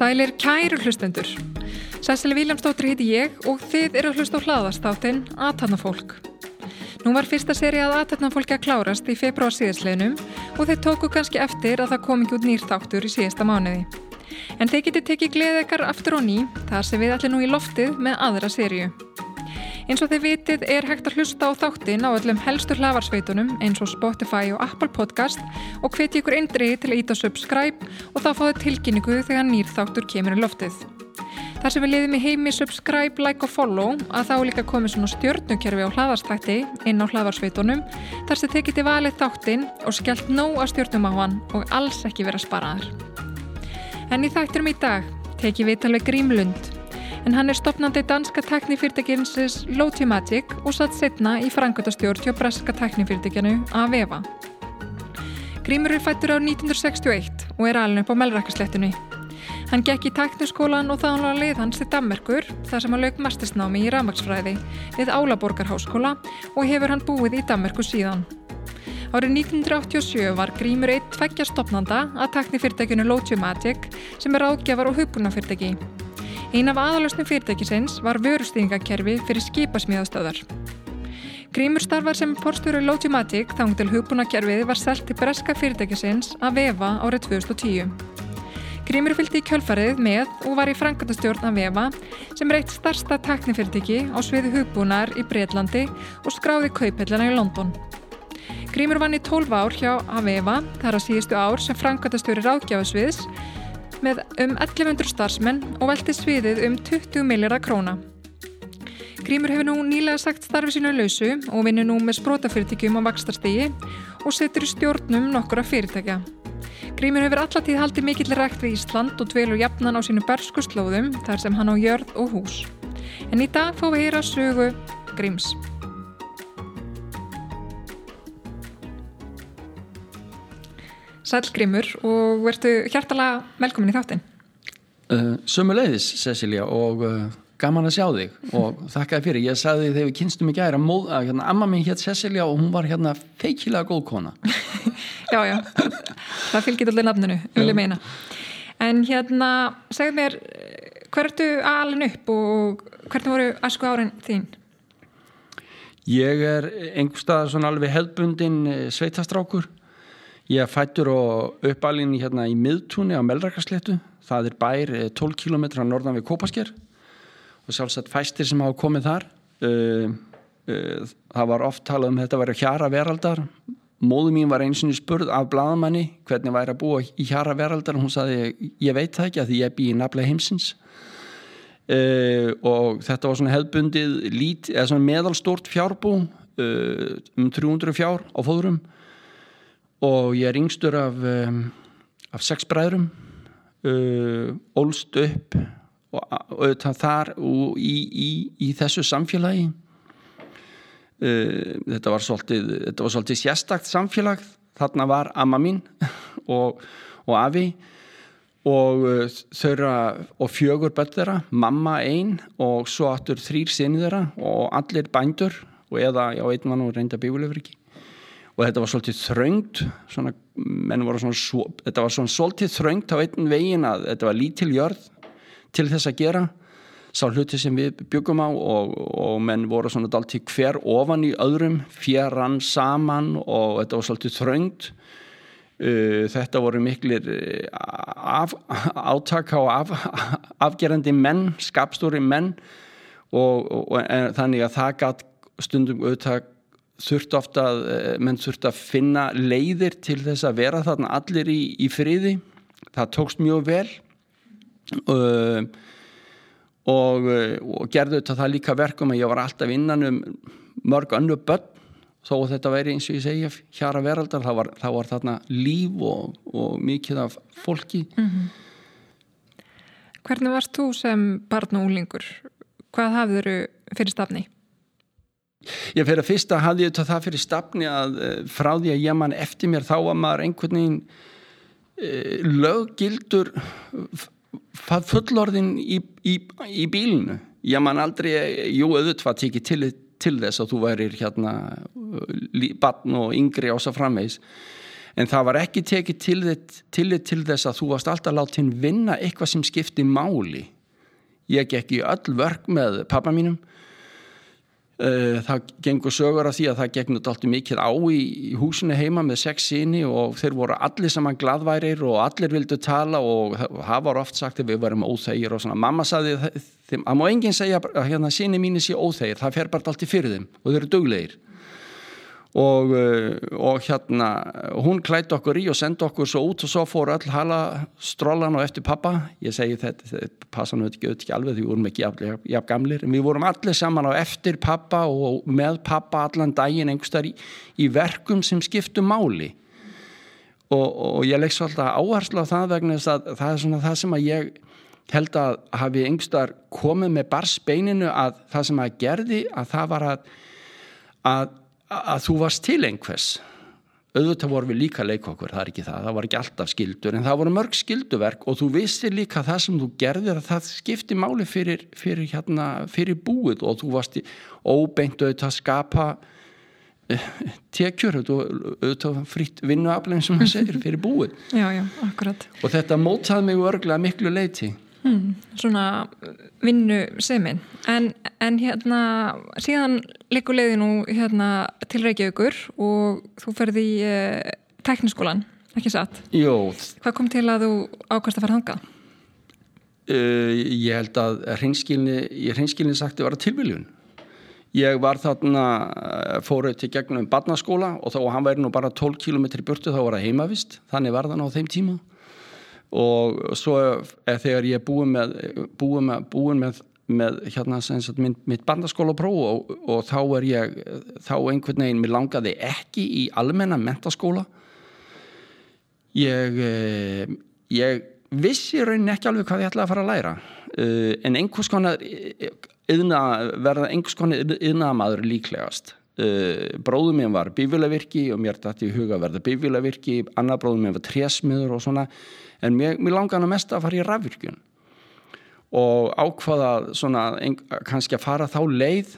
Sælir kæru hlustendur. Sæsili Viljámsdóttir heiti ég og þið eru að hlusta á hlaðastáttin Atarnafólk. Nú var fyrsta seri að Atarnafólki að klárast í februar síðasleginum og þeir tóku kannski eftir að það kom ekki út nýr þáttur í síðasta mánuði. En þeir geti tekið gleðekar aftur og ný þar sem við allir nú í loftið með aðra sériu. Eins og þið vitið er hægt að hlusta á þáttin á öllum helstur hlafarsveitunum eins og Spotify og Apple Podcast og hveti ykkur eindriði til að íta subscribe og þá fáðu tilkynningu þegar nýr þáttur kemur í loftið. Þar sem við liðum í heimi subscribe, like og follow að þá líka komið svona stjórnukerfi á hlaðarstætti inn á hlaðarsveitunum þar sem þið geti valið þáttin og skellt nóg að stjórnum á hann og alls ekki vera sparaðar. En í þætturum í dag teki við talveg Grímlund en hann er stopnandi danska teknifyrirtækinsins Logimatic og satt setna í frangöldastjórn hjá breska teknifyrirtækjanu Aveva. Grímur er fættur á 1961 og er alveg upp á melrækaslettinu. Hann gekk í tekniskólan og þá hann var að leið hans til Dammerkur þar sem hann lög mastersnámi í ramagsfræði við Álaborgarháskóla og hefur hann búið í Dammerku síðan. Árið 1987 var Grímur eitt tveggja stopnanda að teknifyrirtækjunu Logimatic sem er ágjafar og hugbúnafyrirtæki. Ein af aðalöstum fyrirtækisins var vörustýringakerfi fyrir skipasmíðastöðar. Grímur starfar sem porstjóru Logimatic þang til hugbúnakerfið var selt til breska fyrirtækisins að vefa árið 2010. Grímur fylgdi í kjölfarið með og var í frangatastjórn að vefa sem er eitt starsta teknifyrirtæki á sviði hugbúnar í Breitlandi og skráði kaupellina í London. Grímur vann í 12 ár hjá Aveva, þar að síðustu ár sem frangatastjóri ráðgjafasviðs með um 1100 starfsmenn og velti sviðið um 20 miljardar króna. Grímur hefur nú nýlega sagt starfi sínu lausu og vinnur nú með sprótafyrirtækjum á vakstarstegi og setur í stjórnum nokkura fyrirtækja. Grímur hefur allatíð haldið mikill rækt við Ísland og dvelur jafnan á sínu bersku slóðum þar sem hann á jörð og hús. En í dag fá við heyra sögu Gríms. Sælgrimur og verðu hjartalega velkomin í þáttin. Uh, Sumu leiðis, Cecilia, og uh, gaman að sjá þig og þakkaði fyrir. Ég sagði þegar við kynstum í gæra að hérna, amma mín hétt Cecilia og hún var hérna feikilega góð kona. já, já, það fylgir allir nafninu, vil ég meina. En hérna, segð mér, hvertu alin upp og hvernig voru asku árin þín? Ég er einhverstað svona alveg hefðbundin eh, sveitastrákur Ég fættur og uppalinn hérna í miðtúni á Melrakarsléttu. Það er bær 12 eh, km á norðan við Kópasker og sjálfsagt fæstir sem hafa komið þar. Uh, uh, það var oft talað um þetta vera hjara veraldar. Móðu mín var eins og spurð af bladamanni hvernig væri að búa í hjara veraldar og hún saði ég veit það ekki að því ég bý í nafla heimsins. Uh, og þetta var svona hefðbundið lít, svona meðalstort fjárbú um 300 fjár á fóðurum og ég er yngstur af, um, af sex bræðrum uh, ólst upp og, og þar og í, í, í þessu samfélagi. Uh, þetta var svolítið þetta var svolítið sérstakt samfélag. Þarna var amma mín og, og afi og uh, þaura og fjögur börn þeirra, mamma einn og svo aftur þrýr sinni þeirra og allir bændur og eða, já, einn var nú reynda bígulegur ekki og þetta var svolítið þröngt svona, svona, þetta var svona svolítið þröngt á einn vegin að þetta var lítil jörð til þess að gera sá hluti sem við byggum á og, og menn voru svona dalt í hver ofan í öðrum, fjaran saman og þetta var svolítið þröngt. Uh, þetta voru miklir uh, af, átaka og af, afgerandi menn, skapstóri menn og, og, og þannig að það gætt stundum auðvitað þurft ofta að eh, menn þurft að finna leiðir til þess að vera þarna allir í, í friði það tókst mjög vel uh, og, og gerðu þetta það líka verkum að ég var alltaf innan um mörg önnu börn þó að þetta væri eins og ég segja hjara veraldar, það var, það var þarna líf og, og mikið af fólki mm -hmm. Hvernig varst þú sem barn og úlingur? Hvað hafður þau fyrir stafni? Ég fyrir að fyrsta hafði ég það fyrir stafni að eh, frá því að ég mann eftir mér þá var maður einhvern veginn e, löggildur fullorðin í, í, í bílinu ég man aldrei, jú auðvitað tekið til, til þess að þú værir hérna barn og yngri ása framvegs en það var ekki tekið til, til, til þess að þú varst alltaf látið vinna eitthvað sem skipti máli. Ég gekk í öll vörk með pappa mínum það gengur sögur af því að það gegnur alltaf mikið á í, í húsinu heima með sex síni og þeir voru allir saman gladværir og allir vildu tala og það var oft sagt að við varum óþægir og svona. Mamma saði þeim að má enginn segja að hérna síni mínu sé óþægir það fer bara alltaf fyrir þeim og þeir eru duglegir og, eh, og hérna hún klætti okkur í og sendi okkur svo út og svo fór öll hala strólan og eftir pappa. Ég segi þetta, þetta passa nú ekki, ekki alveg því við vorum ekki jafn, gamlir. Við vorum allir saman á eftir pappa og með pappa allan daginn einhverstaðar í, í verkum sem skiptu máli. Og, og ég legg svolítið áherslu á það vegna að það er svona það sem að ég held að hafi einhverstaðar komið með barsbeininu að það sem að gerði að það var að að að þú varst til einhvers. Auðvitað voru við líka leikokkur, það er ekki það það var ekki alltaf skildur, en það voru mörg skilduverk og þú vissir líka það sem þú gerðir að það skipti máli fyrir, fyrir, hérna, fyrir búið og þú varst óbeint auðvitað að skapa uh, tekjur auðvitað fritt vinnuaflegin sem það segir fyrir búið. Já, já, og þetta mótaði mig örglega miklu leiti Hmm, svona vinnu semin en, en hérna síðan leikur leiði nú hérna til Reykjavíkur og þú ferði í uh, tekniskólan, ekki satt? Jó. Hvað kom til að þú ákvæmst að fara hangað? Uh, ég held að hreinskilni, ég hreinskilni sagt vera tilviljun ég var þarna eh, fóruð til gegnum barnaskóla og þá hann væri nú bara 12 km burtu þá var það heimavist, þannig var það á þeim tíma og svo þegar ég er búin með, búin með, búin með, með hérna, sagt, minn, mitt bandaskóla próf og, og þá er ég þá einhvern veginn, mér langaði ekki í almenna mentaskóla ég eh, ég vissi raunin ekki alveg hvað ég ætlaði að fara að læra. Uh, en einhvers konar yðna, verða einhvers konar yðnaðamadur líklegast. Uh, bróðum mér var bífjölavirki og mér dætti í huga verða bífjölavirki annar bróðum mér var trésmiður og svona en mér, mér langaði að mest að fara í rafvirkjun og ákvaða svona kannski að fara þá leið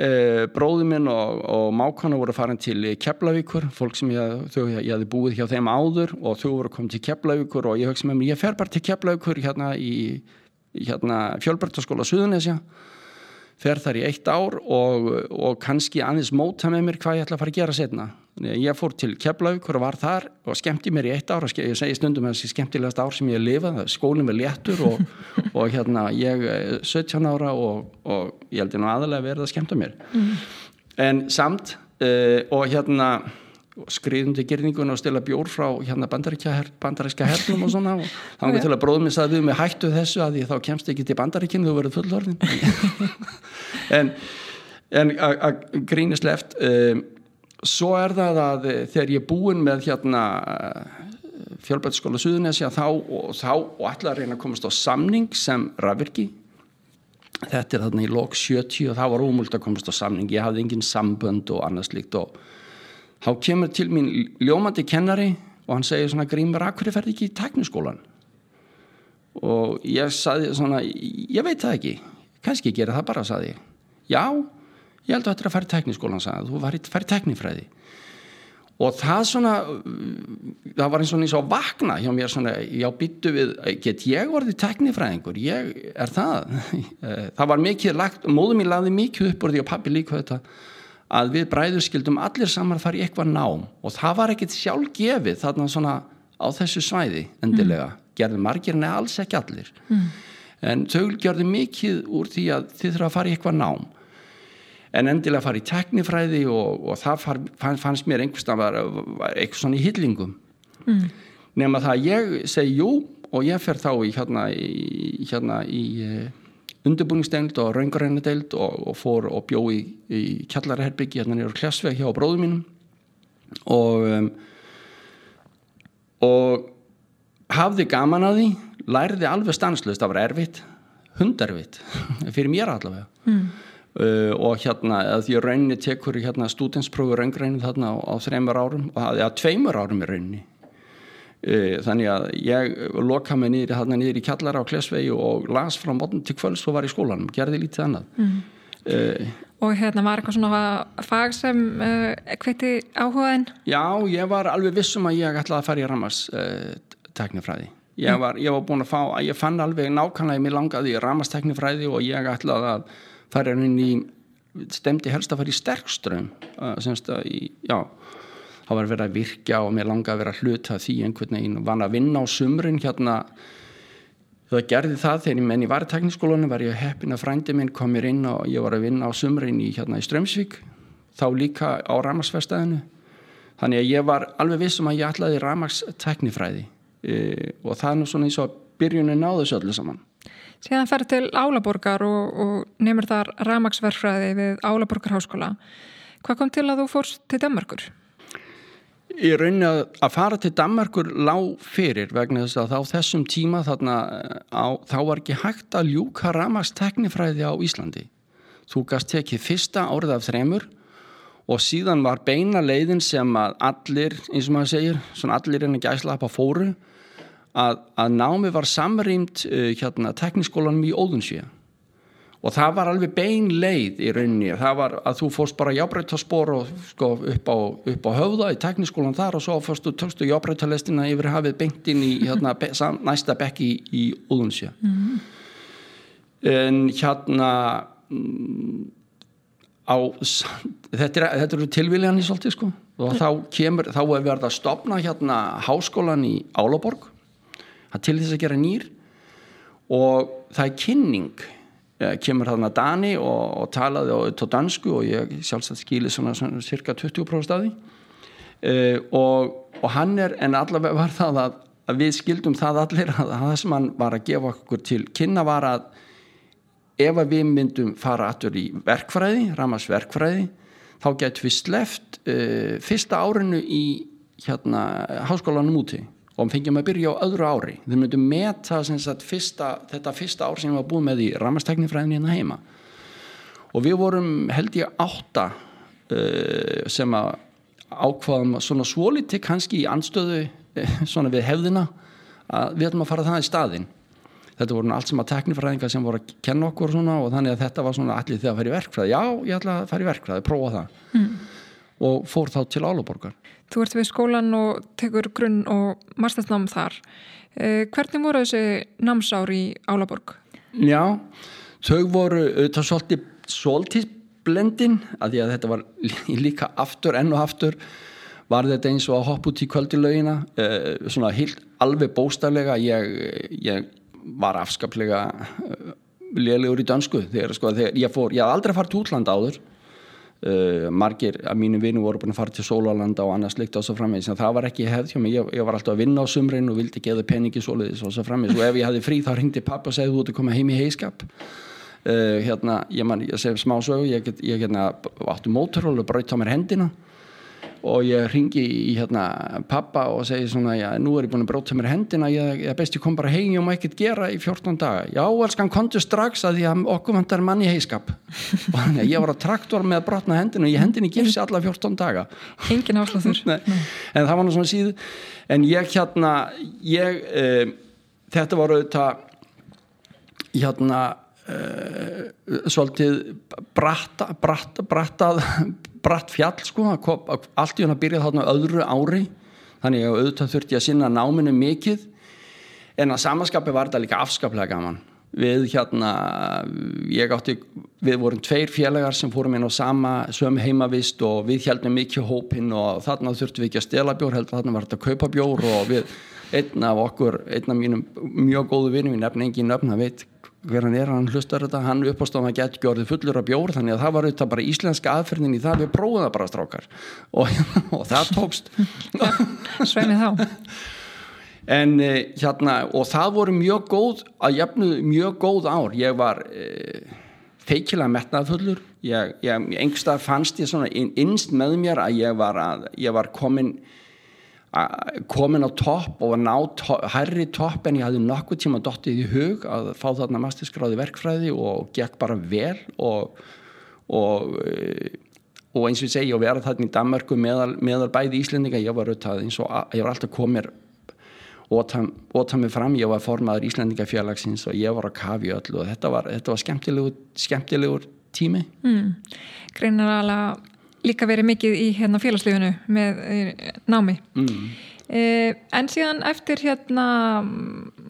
e, bróði minn og, og mákana voru farin til Keflavíkur, fólk sem ég, þau, ég hefði búið hjá þeim áður og þau voru komið til Keflavíkur og ég höfði sem ég fer bara til Keflavíkur hérna í hérna, fjölbærtaskóla Suðunesja fer þar í eitt ár og, og kannski aðeins móta með mér hvað ég ætla að fara að gera setna. Ég fór til Keflavíkur og var þar og skemmti mér í eitt ár og ég segi stundum að það er skemmtilegast ár sem ég lifað, skólinn var léttur og, og hérna ég er 17 ára og, og ég held ég nú aðalega verið að skemmta mér. Mm. En samt uh, og hérna skriðum til gerningun og stila bjór frá hérna bandaríska hernum og svona og þá var til að bróðum minn saði við með hættu þessu að ég þá kemst ekki til bandaríkinu þú verður fullorðin en, en að grínist left um, svo er það að þegar ég er búin með hérna fjölbætskóla Suðunesja þá og, þá og ætla að reyna að komast á samning sem rafvirki. Þetta er þarna í lok 70 og það var ómult að komast á samning. Ég hafði engin sambönd og annað slikt og þá kemur til mín ljómandi kennari og hann segir svona grímur, akkur ferði ekki í tekniskólan og ég saði svona, ég veit það ekki. Kannski gera það bara, saði ég. Já, ég held að þetta er að fara í tekniskólan sagði, þú fari í teknifræði og það svona það var eins og eins og vakna hjá mér svona, já byttu við get ég vorðið teknifræðingur ég er það? Það var mikið lagt, móðum ég laði mikið upp úr því að pappi líka þetta að við bræður skildum allir saman þar í eitthvað nám. Og það var ekkit sjálf gefið þarna svona á þessu svæði endilega, mm. gerði margir en alls ekki allir. Mm. en þau gerði mikið úr því að þið þurfa að fara í eitthvað nám en endilega fara í teknifræði og, og það far, fannst mér einhverstað var, var eitthvað svona í hyllingum mm. nema það ég segi jú og ég fer þá í hérna í, hérna í undirbúningsdeild og raungarænadeild og, og fór og bjó í, í kjallarherbyggi hérna nýra klesveg hjá bróðum mínum og um, og hafði gaman að því lærði alveg stanslust, það var erfitt hundarfitt, fyrir mér allavega mm. Uh, og hérna því rauninni tekur hérna stúdensprófi raungrænin þarna á, á þreymur árum það er tveimur árum í rauninni e, þannig að ég loka mig niður, þarna niður í kjallara á Klesvegi og las frá mótn til kvölds og var í skólanum, gerði lítið annað mm. e, Og hérna var eitthvað svona fag sem uh, hviti áhugaðin? Já, ég var alveg vissum að ég ætlaði að fara í Ramas uh, teknifræði. Ég mm. var, ég var búin að fá, ég fann alveg nákvæmlega mér langaði í Ramas teknifræði og ég ætlaði að fara inn í, stemdi helst að fara í sterkström, uh, semst að í, já, það var verið að virkja og mér langaði að vera hluta því einhvern veginn, vann að vinna á sumrin hérna. Það gerði það þegar ég menn í vartekniskólunum var ég að frændi minn kom mér inn og ég var að vinna á sumrin í, hérna, í Strömsvík þá líka á Ramagsverstaðinu þannig að ég var alveg vissum að ég ætlaði Ramagsteknifræði e, og það er nú svona eins og byrjunin á þessu öllu saman Síðan ferði til Álaborgar og, og nefnir þar Ramagsverfræði við Álaborgar háskóla Hvað kom til að þú fórst til Danmarkur? í rauninni að, að fara til Danmarkur lág fyrir vegna þess að þá þessum tíma þarna á, þá var ekki hægt að ljúka ramast teknifræði á Íslandi. Þú gast tekið fyrsta árið af þremur og síðan var beina leiðin sem að allir, eins og maður segir, allir en ekki æsla upp á fóru að, að námi var samrýmt uh, hérna tekniskólanum í Óðunsvíða og það var alveg bein leið í rauninni, það var að þú fórst bara jábreytaspor og sko upp á, upp á höfða í tekniskólan þar og svo fórstu tökstu jábreytalestina yfir hafið beint inn í hérna, be, sam, næsta bekk í, í Úðunsja mm -hmm. en hérna mm, á þetta, er, eru tilvíliðan í svolítið sko. Og þá kemur, þá er verið að stopna hérna háskólan í Álaborg það til þess að gera nýr. Og það er kynning. Ja, kemur þarna Dani og, og talaði á dansku og ég sjálfsagt skilir svona, svona cirka 20% staði uh, og, og hann er en allavega var það að, að við skildum það allir að það sem hann var að gefa okkur til kynna var að ef að við myndum fara aftur í verkfræði, Ramas verkfræði þá getur við sleft uh, fyrsta árinu í hérna háskólanum úti og fengjum að byrja á öðru ári. Þau myndum meta fyrsta, þetta fyrsta ár sem við varum búið með í ramasteknifræðin hérna heima. Og við vorum held ég átta uh, sem að ákvaðum svona svolíti kannski í anstöðu uh, svona við hefðina að við ætlum að fara það í staðin þetta voru allt sem að teknifræðinga sem voru að kenna okkur og, og þannig að þetta var svona allir þegar að fara í verkfræði. Já ég ætla að fara í verkfræði, prófa það. Mm. og fór þá til Álaborgar Þú ert við skólan og tekur grunn og mastersnám þar. Eh, hvernig voru þessi námsári í Álaborg? Já, þau voru auðvitað svolítið, svolítið blendin að því að þetta var líka aftur enn og aftur var þetta eins og að hoppa út í kvöldilögina eh, svona hilt alveg bóstaflega ég, ég var afskaplega eh, lélegur í dönsku þegar, sko, þegar ég fór, ég haf aldrei farið til útlanda áður Uh, margir af mínu vinnu voru búin að fara til Sólalanda og annars líkt á svo framvegis. En það var ekki hefð hjá mig, ég, ég var alltaf að vinna á sumrin og vildi geða peningi soliðis og svo framvegis. Og ef ég hefði frí þá ringdi pappa og segði þú ert að koma heim í heiskap uh, hérna, ég, man, ég segi smá sögu ég, ég hérna, áttu mótorhól og braut á mér hendina og ég ringi í hérna pappa og segi svona já, nú er ég búin að bróta mér hendina ég er best ég kom bara heim og má ekkert gera í 14 daga. Já, elskan, kontu strax að að okkur vantar manni heiskap og þannig að ég var á traktor með að brotna hendina og ég hendinni gifsi alla 14 daga. Engin áslaður en það var nú svona síð en ég hérna ég, e, þetta var auðvitað hérna e, svolítið bratta, bratta, brattað bratt fjall sko, allt í hann að byrja þarna öðru ári. Þannig að auðvitað þurfti að sinna náminu mikið. En að samanskapi var þetta líka afskaplega gaman. Við hérna ég átti, við vorum tveir félagar sem fórum inn á sama sömu heimavist og við heldum mikið hópin og þarna þurftum við ekki að stela bjór heldur þarna var þetta að kaupa bjór og við einn af okkur, einn af mínum mjög góðu vinum, ég nefn engin nöfn, það veit hver hann er, hann hlustar þetta, hann uppástofna gett gjörði fullur af bjór, þannig að það var auðvitað bara íslenska aðferðin í það, við prófum það bara strákar. Og, og það tókst. Sveimið þá. En eh, hérna, og það voru mjög góð, að jafnu mjög góð ár, ég var eh, feikilega metnaðfullur, ég, ég, engstað fannst ég svona innst með mér að ég var, að, ég var komin komin á topp og ná to hærri topp en ég hafði nokkuð tíma dottið í hug að fá þarna masterskráði verkfræði og gekk bara vel og, og, og eins og ég segi og vera þarna í Danmarku meðal, meðal bæði íslendinga. Ég var, auðvitað, og, ég var alltaf komir óta mig fram, ég var formaður Íslandingafélagsins og ég var að kafi öllu og þetta var, þetta var skemmtilegur, skemmtilegur tími. Mm. Greinar alveg líka verið mikið í hérna félagslífinu með námi mm. eh, en síðan eftir hérna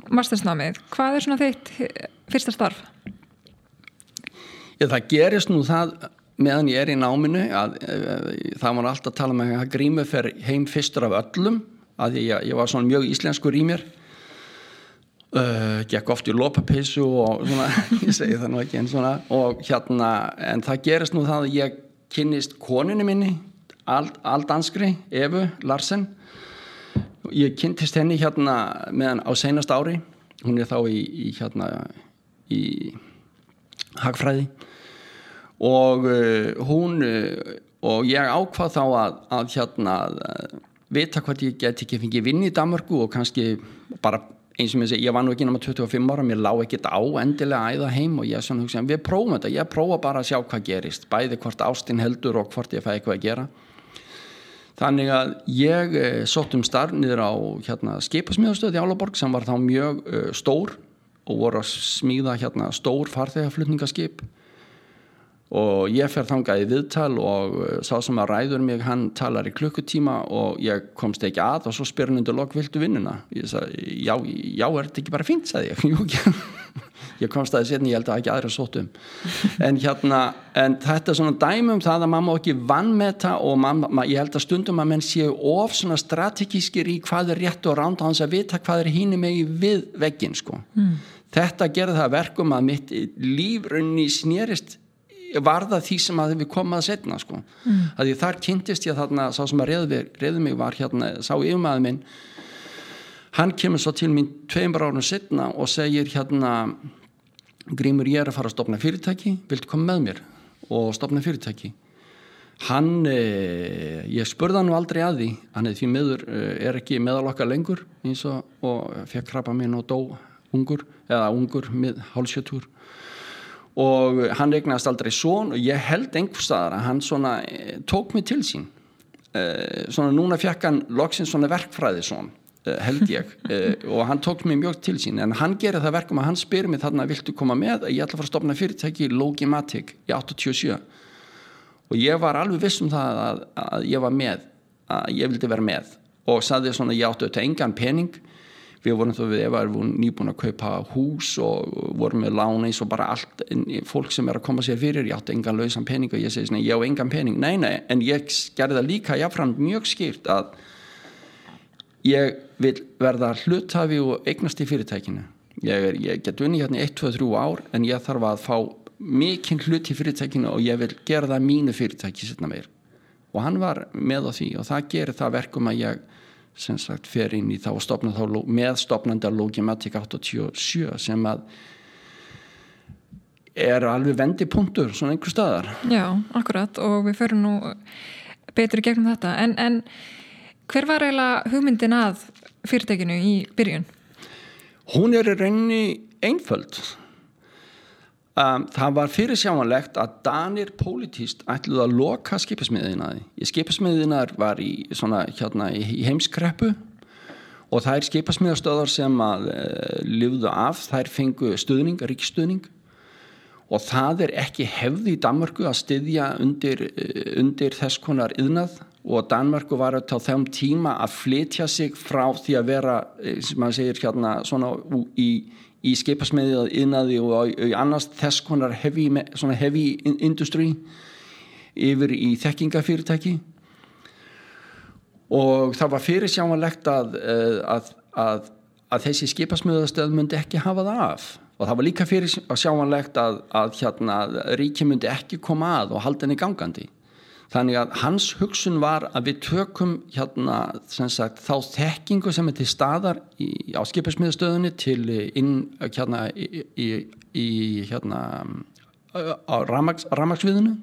mastersnámið, hvað er svona þitt fyrsta starf? Ég, það gerist nú það meðan ég er í náminu að, að, eh, að það var alltaf að tala með um að grímu fer heim fyrstur af öllum að ég, ég var svona mjög íslenskur í mér uh, gekk oft í lopapeisu og svona, ég segi það nú ekki en svona og hérna, en það gerist nú það að ég kynnist koninu minni aldanskri, Efu Larsen. Ég kynntist henni hérna meðan á seinast ári. Hún er þá í, í hérna í hagfræði. Og uh, hún uh, og ég ákvað þá að, að hérna vita hvað ég get ekki fengið vinn í Danmarku og kannski bara eins og ég segi, ég var nú ekki náma 25 ára mér lág ekkit á endilega æða heim og ég svona hugsa, við prófum þetta, ég prófa bara að sjá hvað gerist, bæði hvort ástinn heldur og hvort ég fæ eitthvað að gera. Þannig að ég eh, sótt um starf niður á hérna, skipasmíðastöð í Álaborg sem var þá mjög uh, stór og voru að smíða hérna, stór farþegarflutningaskip og ég fer þangað í viðtal og uh, sá sem að ræður mig hann talar í klukkutíma og ég komst ekki að og svo spyr hann undir lok viltu vinnuna? Ég sagði já, já er þetta ekki bara fint sagði ég. Jú, ég komst að það setni, ég held að ekki aðra sótum en hérna, en þetta er svona dæmum það að mamma ekki vann með það og mamma, ég held að stundum að menn séu of svona strategískir í hvað er rétt og ránd á hans að vita hvað er hínu megi við veggin sko. Mm. þetta gerði það verkum að mitt lífrunni snérist var það því sem að við komum að setna sko. mm. að því þar kynntist ég þarna sá sem að reyði mig var hérna sá yfirmaður minn hann kemur svo til mín tveimur árun setna og segir hérna Grímur ég er að fara að stopna fyrirtæki viltu koma með mér og stopna fyrirtæki hann eh, ég spurða hann aldrei að því hann er því miður eh, er ekki meðalokka lengur og, og fekk krabba minn og dó ungur eða ungur með hálsjötúr og hann regnast aldrei svon og ég held einhverstaðar að hann svona eh, tók mig til sín. Uh, svona núna fekk hann loksins svona verkfræði svon uh, held ég. Og hann tók mig mjög til sín. En hann gerir það verkum að hann spyr mig þarna viltu koma með? Að ég ætla að fara að stopna fyrirtæki Logimatic í 87 og ég var alveg viss um það að, að ég var með að ég vildi vera með. Og saði svona ég áttu auðvitað engan pening við vorum þá við Eva erum nýbúin að kaupa hús og vorum með lána eins og bara allt fólk sem er að koma sér fyrir, ég átti engan lausan pening. Og ég segi svona, ég á engan pening, nei nei en ég gerði það líka jáfnframt mjög skýrt að ég vil verða hlutafi og eignast í fyrirtækinu. Ég, er, ég get unni hérna 1-2-3 ár en ég þarf að fá mikinn hlut í fyrirtækinu og ég vil gera það mínu fyrirtæki setna meir. Og hann var með á því og það gerir það verkum að ég sem sagt fer inn í þá og stopna þá með stopnanda Logimatic 87 sem að er alveg vendipunktur svona einhver staðar. Já, akkurat og við förum nú betur í gegnum þetta. En, en hver var eiginlega hugmyndin að fyrirtekinu í byrjun? Hún er í reyni einföld Um, það var fyrirsjámanlegt að Danir pólitíst ætluð að loka skipasmiðinaði. Skipasmiðinar var í, svona, hérna, í heimskreppu og er skipasmiðastöðar sem að uh, eh, livðu af, þær fengu stuðning, ríkstuðning og það er ekki hefði í Danmarku að styðja undir, uh, undir þess konar yðnað og Danmarku var á þeim tíma að flytja sig frá því að vera, eh, sem maður segir hérna, svona í í skipasmiðið innaði og í annars þess konar heavy, heavy industry yfir í þekkingafyrirtæki. Og það var fyrir sjámanlegt að, eh, að, að, að þessi skipasmiðastöð myndi ekki hafa það af. Og það var líka fyrir sjámanlegt að hérna, ríki myndi ekki koma að og halda henni gangandi þannig að hans hugsun var að við tökum hérna sagt, þá þekkingu sem er til staðar í, á skiparsmiðastöðunni til inn hérna í, í, í hérna á ramagsviðinu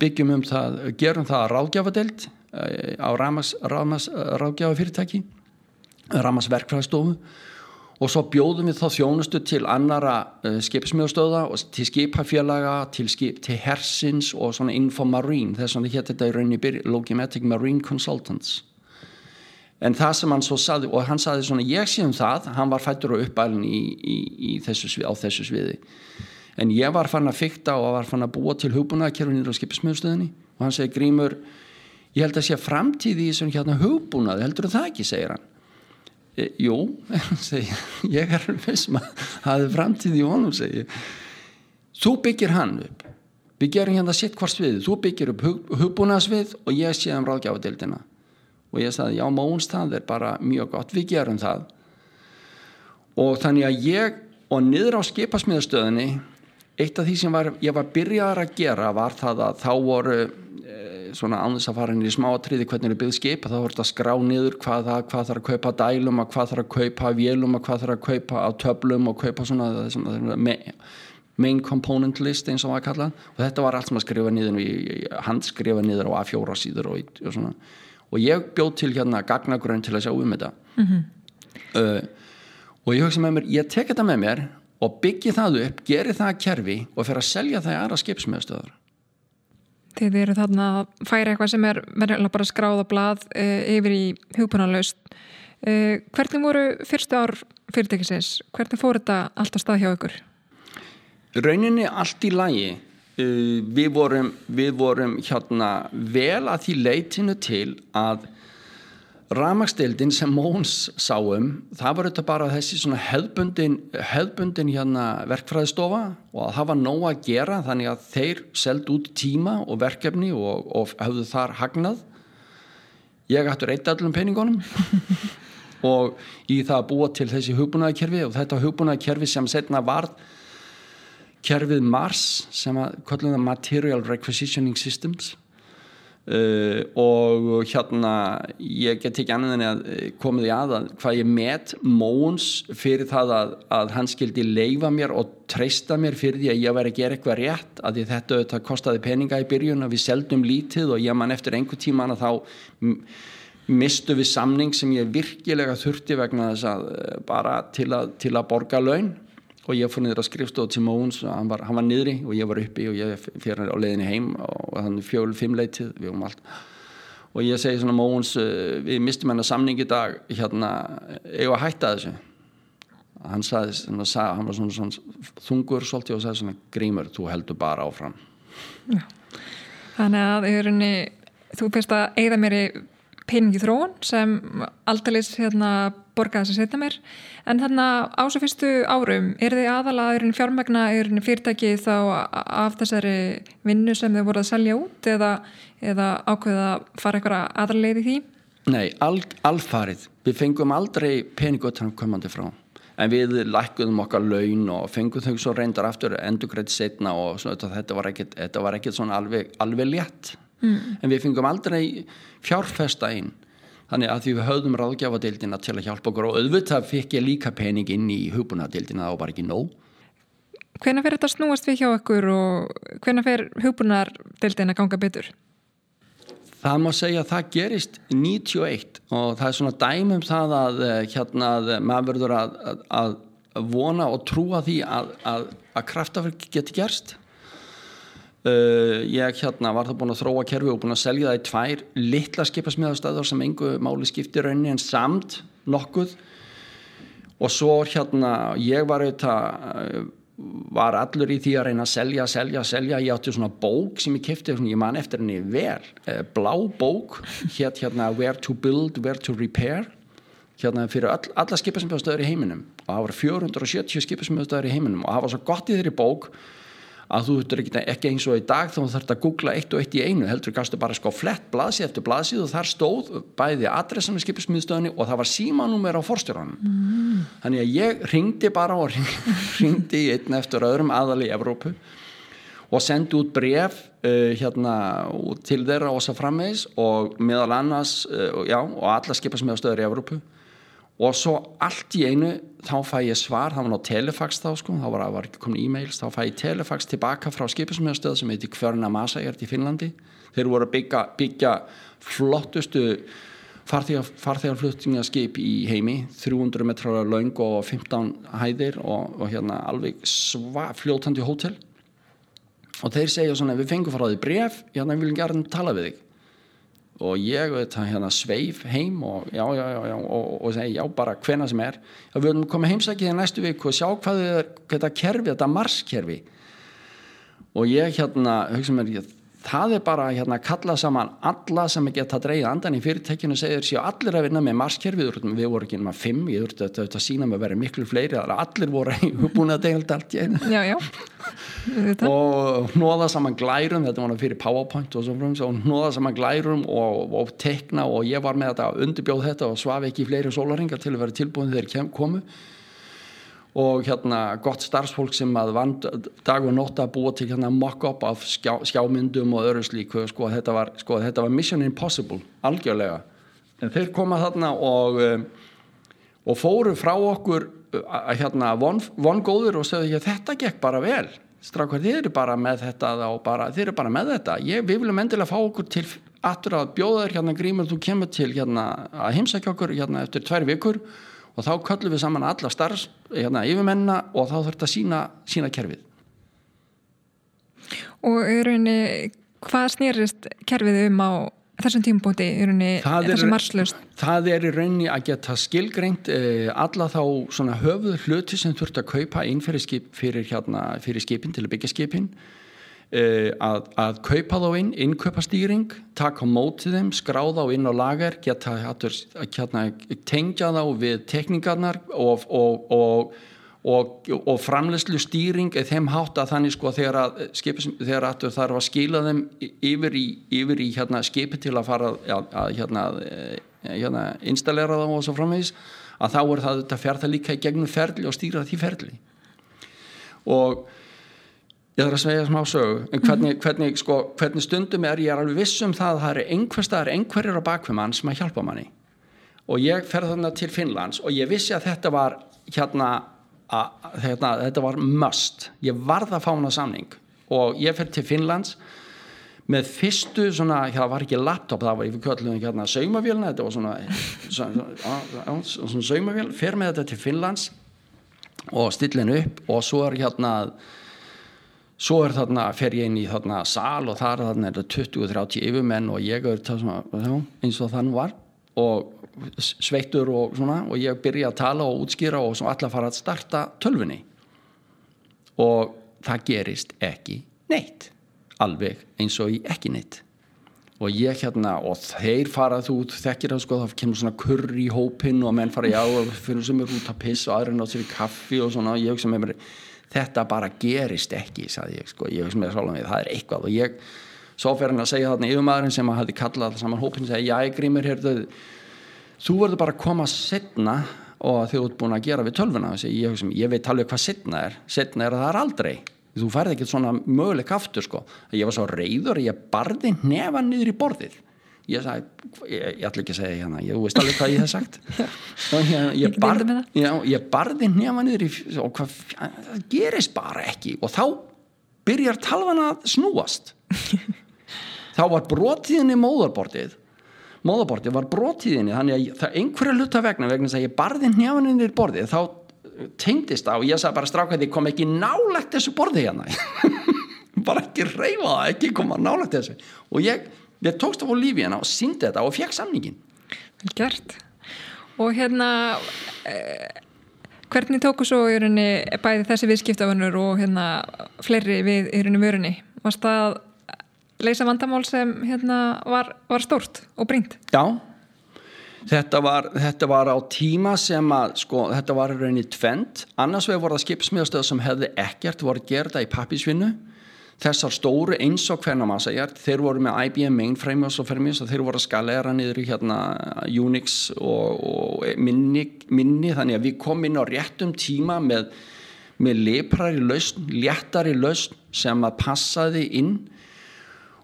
byggjum um það, gerum það að ráðgjafadelt á ráðgjafafyrirtæki ramagsverkfræðstofu og svo bjóðum við þá þjónustu til annara uh, skipsmjöðstöða til skipafélaga, til, skip, til hersins og svona Infomarine, þess að þetta er rauninni Logimatic Marine Consultants. En það sem hann svo saði og hann saði svona ég sé um það. Hann var fættur og uppælinn í, í, í þessu, á þessu sviði. En ég var fann að fykta og var fann að búa til hugbúnaðkerfinir á skipismjöðstöðinni og hann segi Grímur ég held að sé framtíð í þessum hérna hugbúnað heldur það ekki, segir hann e, Jú, segi, ég. Er fyrst maður það er framtíð í honum, segi þú byggir hann upp. Við gerum hérna sitt hvort sviði þú byggir upp hug, hugbúnaðsvið og ég sé um ráðgjáfadeildina og ég sagði já Móns það er bara mjög gott. Við gerum það. Og þannig að ég og niður á skipasmiðastöðinni eitt af því sem var, ég var byrjaðar að gera var það að þá voru svona ánþess að fara inn í smáatriði hvernig er byggð skip þá voru þetta að skrá niður hvað, það, hvað þarf að kaupa dælum og hvað þarf að kaupa vélum og hvað þarf að kaupa á töflum og kaupa svona, svona, svona main component list eins og það. Kallað og þetta var allt sem að skrifa niður handskrifa niður á A4 síður og, og svona. Og ég bjóð til hérna gagnagrönn til að sjá um þetta. Mm -hmm. uh, og ég hugsa með mér, ég tek þetta með mér og byggi það upp, geri það kerfi og fer að selja það í aðra skipsmiðstöðar Þið eru þarna að færa eitthvað sem er verðilega bara skráða blað uh, yfir í hugbúnalaust uh, hvernig voru fyrstu ár fyrirtækisins, hvernig fór þetta alltaf stað hjá ykkur? Rauninni allt í lagi. Uh, við vorum, við vorum hérna vel að því leitinu til að ramagstildin sem Móns sáum það var þetta bara þessi hefðbundin, hefðbundin hérna verkfræðistofa og það var nóg að gera þannig að þeir seld út tíma og verkefni og, og hafðu þar hagnað. Ég ættur eitt allum peningunum og í það að búa til þessi hugbúnaðarkerfi og þetta hugbúnaðarkerfi sem setna varð kerfið MARS sem að kallum það Material Requisitioning Systems uh, og hérna ég get ekki annað en að uh, komið í aða hvað ég met Móns fyrir það að, að hann skildi leifa mér og treysta mér fyrir því að ég væri að gera eitthvað rétt að þetta auðvitað kostiði peninga í byrjun og við seldum lítið og ég man eftir einhver tíman að þá mistu við samning sem ég virkilega þurfti vegna þess að uh, bara til að, til að borga laun og ég fór niður á skrifstofu til Móns og hann var, hann var niðri og ég var uppi og ég fyrir á leiðinni heim og hann fjöl fimmleitið við um allt. Og ég segi svona Móns eh, við mistum hennar samning í dag hérna, ég var hætta þessu? Hann sagði, svona, sagði hann var svona, svona þungur svolítið og sagði svona grímur, þú heldur bara áfram. Já. Þannig að rauninni, þú fyrst að eigða mér í peningi þróun sem aldrei hérna borgaði þess að setja mér en þarna á svo fyrstu árum er þið aðalaðurinn fjármagna er fyrirtæki þá af þessari vinnu sem þau voru að selja út eða, eða ákveða að fara eitthvað aðarleið í því? Nei, al, alfarið við fengum aldrei peningutanum komandi frá en við lækkuðum okkar laun og fengum þau svo reyndar aftur endur greitt setna og svo, þetta var ekkert svona alveg, alveg létt mm. en við fengum aldrei fjárfesta inn þannig að því við höfðum ráðgjafadeildina til að hjálpa okkur og auðvitað fikk ég líka pening inn í hugbúnadeildina það var ekki nóg Hvena fer þetta snúast við hjá okkur og hvena fer hugbúnadeildina ganga betur? Það má segja að það gerist 91 og það er svona dæmum það að eh, hérna að maður verður að, að, að vona og trúa því að, að, að kraftaförk geti gerst Uh, ég hérna var það búin að þróa kerfi og búin að selja það í tvær litla skipasmiðastöðar sem engu máli skipti raunni en samt nokkuð. Og svo hérna ég var auðvitað uh, var allur í því að reyna að selja, selja, selja. Ég átti svona bók sem ég kefti ég man eftir henni vel. Uh, blá bók hér hérna where to build, where to repair. Hérna fyrir all, alla skipasmiðastöðar í heiminum. Og það var 470 skipasmiðastöðar í heiminum. Og það var svo gott í þeirri bók að þú þurftur ekki, ekki eins og í dag þá þurft að googla eitt og eitt í einu heldur kannski bara sko flett blaðsíð eftir blaðsíð og þar stóð bæði adressan í skipismiðstöðinni og það var símanúmer á forstjóranum mm. þannig að ég ringdi bara og ringdi einn eftir öðrum aðal í Evrópu og sendi út bref uh, hérna til þeirra og svo frammeins og meðal annars uh, já, og alla skipasmiðstöður í Evrópu og svo allt í einu þá fæ ég svar, það var náttúrulega telefax þá sko, þá var, var komin e-mails þá fæ ég telefax tilbaka frá skipismjöðstöð sem heiti Kvörna Masagert í Finnlandi. Þeir voru að byggja, byggja flottustu farþegarflutningaskip í heimi 300 metrar laung og 15 hæðir og, og hérna alveg sva, fljótandi hótel. Og þeir segja svona við fengum frá því bref, hérna við viljum gerðin tala við þig og ég það hérna sveif heim og já, já, já, og, og segi já bara hvena sem er. Við höfum komið heimsækið í næstu viku og sjá hvað er þetta kerfi, þetta marskerfi. Og ég hérna hugsa mér, ég, það er bara hérna að kalla saman alla sem geta að dreyja andan í fyrirtekinu og segir sér allir að vinna með marskerfi við vorum ekki náma fimm, ég þurfti að þetta sína með að vera miklu fleiri, allir voru búin að deilta allt einu. Já, já. Og hnóða saman glærum, þetta var fyrir powerpoint og svo frums og hnóða saman glærum og, og tekna og ég var með þetta undirbjóð þetta og svaf ekki í fleiri sólaringar til að vera tilbúin þegar komu. Og hérna gott starfsfólk sem að vand dag og nótt að búa til hérna mock-up af skjá, skjámyndum og öru slíku sko þetta var, sko, þetta var mission impossible algjörlega. En þeir koma þarna og um, og fóru frá okkur að hérna vongóður von og segðu ekki þetta gekk bara vel straukar þið eru bara með þetta og bara, þið eru bara með þetta. Ég, við viljum endilega fá okkur til aftur að bjóða þér hérna grímur þú kemur til hérna að heimsækja okkur hérna eftir tvær vikur og þá köllum við saman alla starfs hérna, yfirmenna og þá þurft að sína, sína kerfið. Og rauninni hvað snýrist kerfið um á þessum tímbúti í rauninni þessum marslust? Það er í rauninni að geta skilgreint eh, alla þá svona höfuð hluti sem þurft að kaupa inn fyrir, skip, fyrir, hérna, fyrir skipin til að byggja skipin Uh, að, að kaupa þá inn, innkaupastýring taka mótið þeim, skráða á inn á lager geta hérna, tengja þá við tekningarnar og, og, og, og framlegslu stýring er þeim hátt að þannig sko þegar að, þegar að þarf að skila þeim yfir í, yfir í hérna, skipi til að fara að, að hérna, eh, hérna, installera þá og svo framvegis að þá er það að ferða líka í gegnum ferli og stýra því ferli. Og ég þarf að segja smá sögu en hvernig, hvernig, sko, hvernig stundum er ég er alveg vissum það að það eru einhverstaðar einhverjir á bakvið mann sem að hjálpa manni. Og ég ferði þarna til Finnlands og ég vissi að þetta var hérna, að, hérna þetta var must. Ég varð að fá hana samning. Og ég fer til Finnlands með fyrstu svona, það var ekki laptop það var yfir köllum hérna saumavélina þetta var svona, svona, svona, svona saumavél, fer með þetta til Finnlands og stillin upp og svo er hérna svo er þarna, fer ég inn í þarna sal og þar þarna er þetta 20-30 yfirmenn og ég er það svona eins og þann var og sveittur og svona og ég byrja að tala og útskýra og svo allar fara að starta tölfunni og það gerist ekki neitt alveg eins og ekki neitt. Og ég hérna og þeir farað út þekkir það sko þá kemur svona kurr í hópin og menn fara já og fyrir sem er út að piss og aðra nátt sér í kaffi og svona. Og ég sem er þetta bara gerist ekki sagði ég sko, ég veist með sálega við, það er eitthvað. Og ég, svo fer hann að segja þarna yfirmaðurinn sem að hafi kallað saman hópin segja, já, Grímur, heyrðu þú verður bara að koma setna og þið ert búin að gera við tölvuna. Ég, ég, ég veit alveg hvað setna er. Setna er að það er aldrei. Þú færði ekkert svona möguleik aftur sko. Ég var svo reyður, ég barði nefa niður í borðið. Ég sagði, ég, ég ætla ekki að segja hérna ég veist alveg hvað ég hef sagt. Hérna, ég, ég barði nefna niður í, og hvað, það gerist bara ekki. Og þá byrjar talvan að snúast þá var brotíðinni móðarbortið móðarbortið var brotíðinni þannig að það einhverja luta vegna vegna að ég barði í borðið þá tengdist það og ég sagði bara strákaði kom ekki nálegt þessu borði hérna. Bara ekki reyfa það, ekki koma nálegt þessu. Og ég ég tókst á lífi hérna og síndi þetta og fekk samningin Gert. Og hérna eh, hvernig tóku svo í rauninni bæði þessi viðskiptafunur og hérna fleiri við í rauninni vörunni? Varst það að leysa vandamál sem hérna var, var stórt og brínt? Já. Þetta var, þetta var á tíma sem að sko þetta var rauninni tvent annars vegar voru það skipsmiðastöð sem hefði ekkert voru gerða í pappisvinnu þessar stóru eins og hvernig maður segja þeir voru með IBM mainframe og svo fyrir mig þeir voru að skalera niður í hérna Unix og, og minni, minni. Þannig að við komum inn á réttum tíma með, með leprari lausn, léttari lausn sem að passaði inn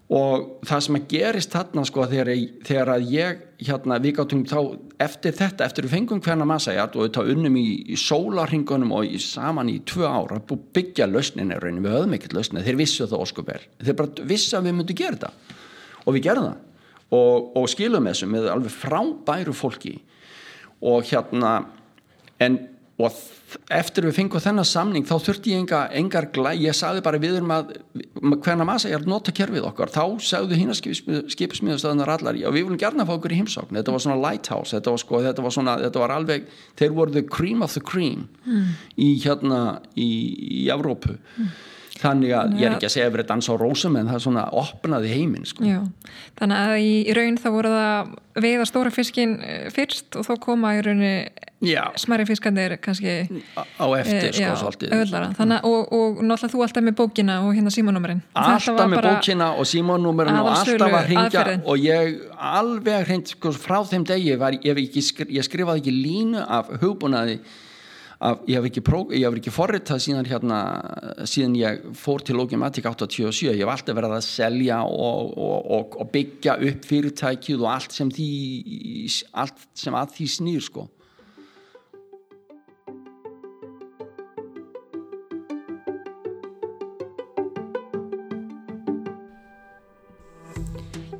og það sem að gerist þarna sko þegar, þegar að ég hérna við gáttum þá eftir þetta eftir við fengum hverna massæjart og við þá unnum í, í sólarhingunum og í, saman í tvö ára byggja lausninni raunin við höfum ekkert lausninni, þeir vissu það óskupir þeir bara vissu að við myndum gera þetta. Og við gerðum það. Og, og skilum þessu með alveg frábæru fólki. Og hérna en og eftir við fengum þennan samning þá þurfti ég enga, engar glæ ég sagði bara við erum að hvernig ég er að nota kerfið okkar. Þá sagðu hína skipismiðastöðunar allar og við viljum gerna fá okkur í heimsókn. Þetta var svona lighthouse, þetta var, sko, þetta var, svona, þetta var alveg, þeir voru the cream of the cream mm. í hérna í, í Evrópu. Mm þannig að ég er ekki að segja að verið dansa á rósum en það er svona opnaði heiminn sko. þannig að í, í raun þá voru það veiða stóra fiskin eh, fyrst og þó koma í raunni smæri fiskandir kannski á eftir e, sko já, öðlara, þannig, og, og náttúrulega þú alltaf með bókina og hérna símanúmerinn alltaf með bókina og símanúmerinn og alltaf að ringja og ég alveg hreint sko, frá þeim degi var, ég, ekki, ég skrifaði ekki línu af hugbúnaði að ég hef ekki, ekki forritað síðan hérna síðan ég fór til Logimatic 87 ég hef alltaf verið að selja og, og, og, byggja upp fyrirtækið og allt sem, því, allt sem að því snýr sko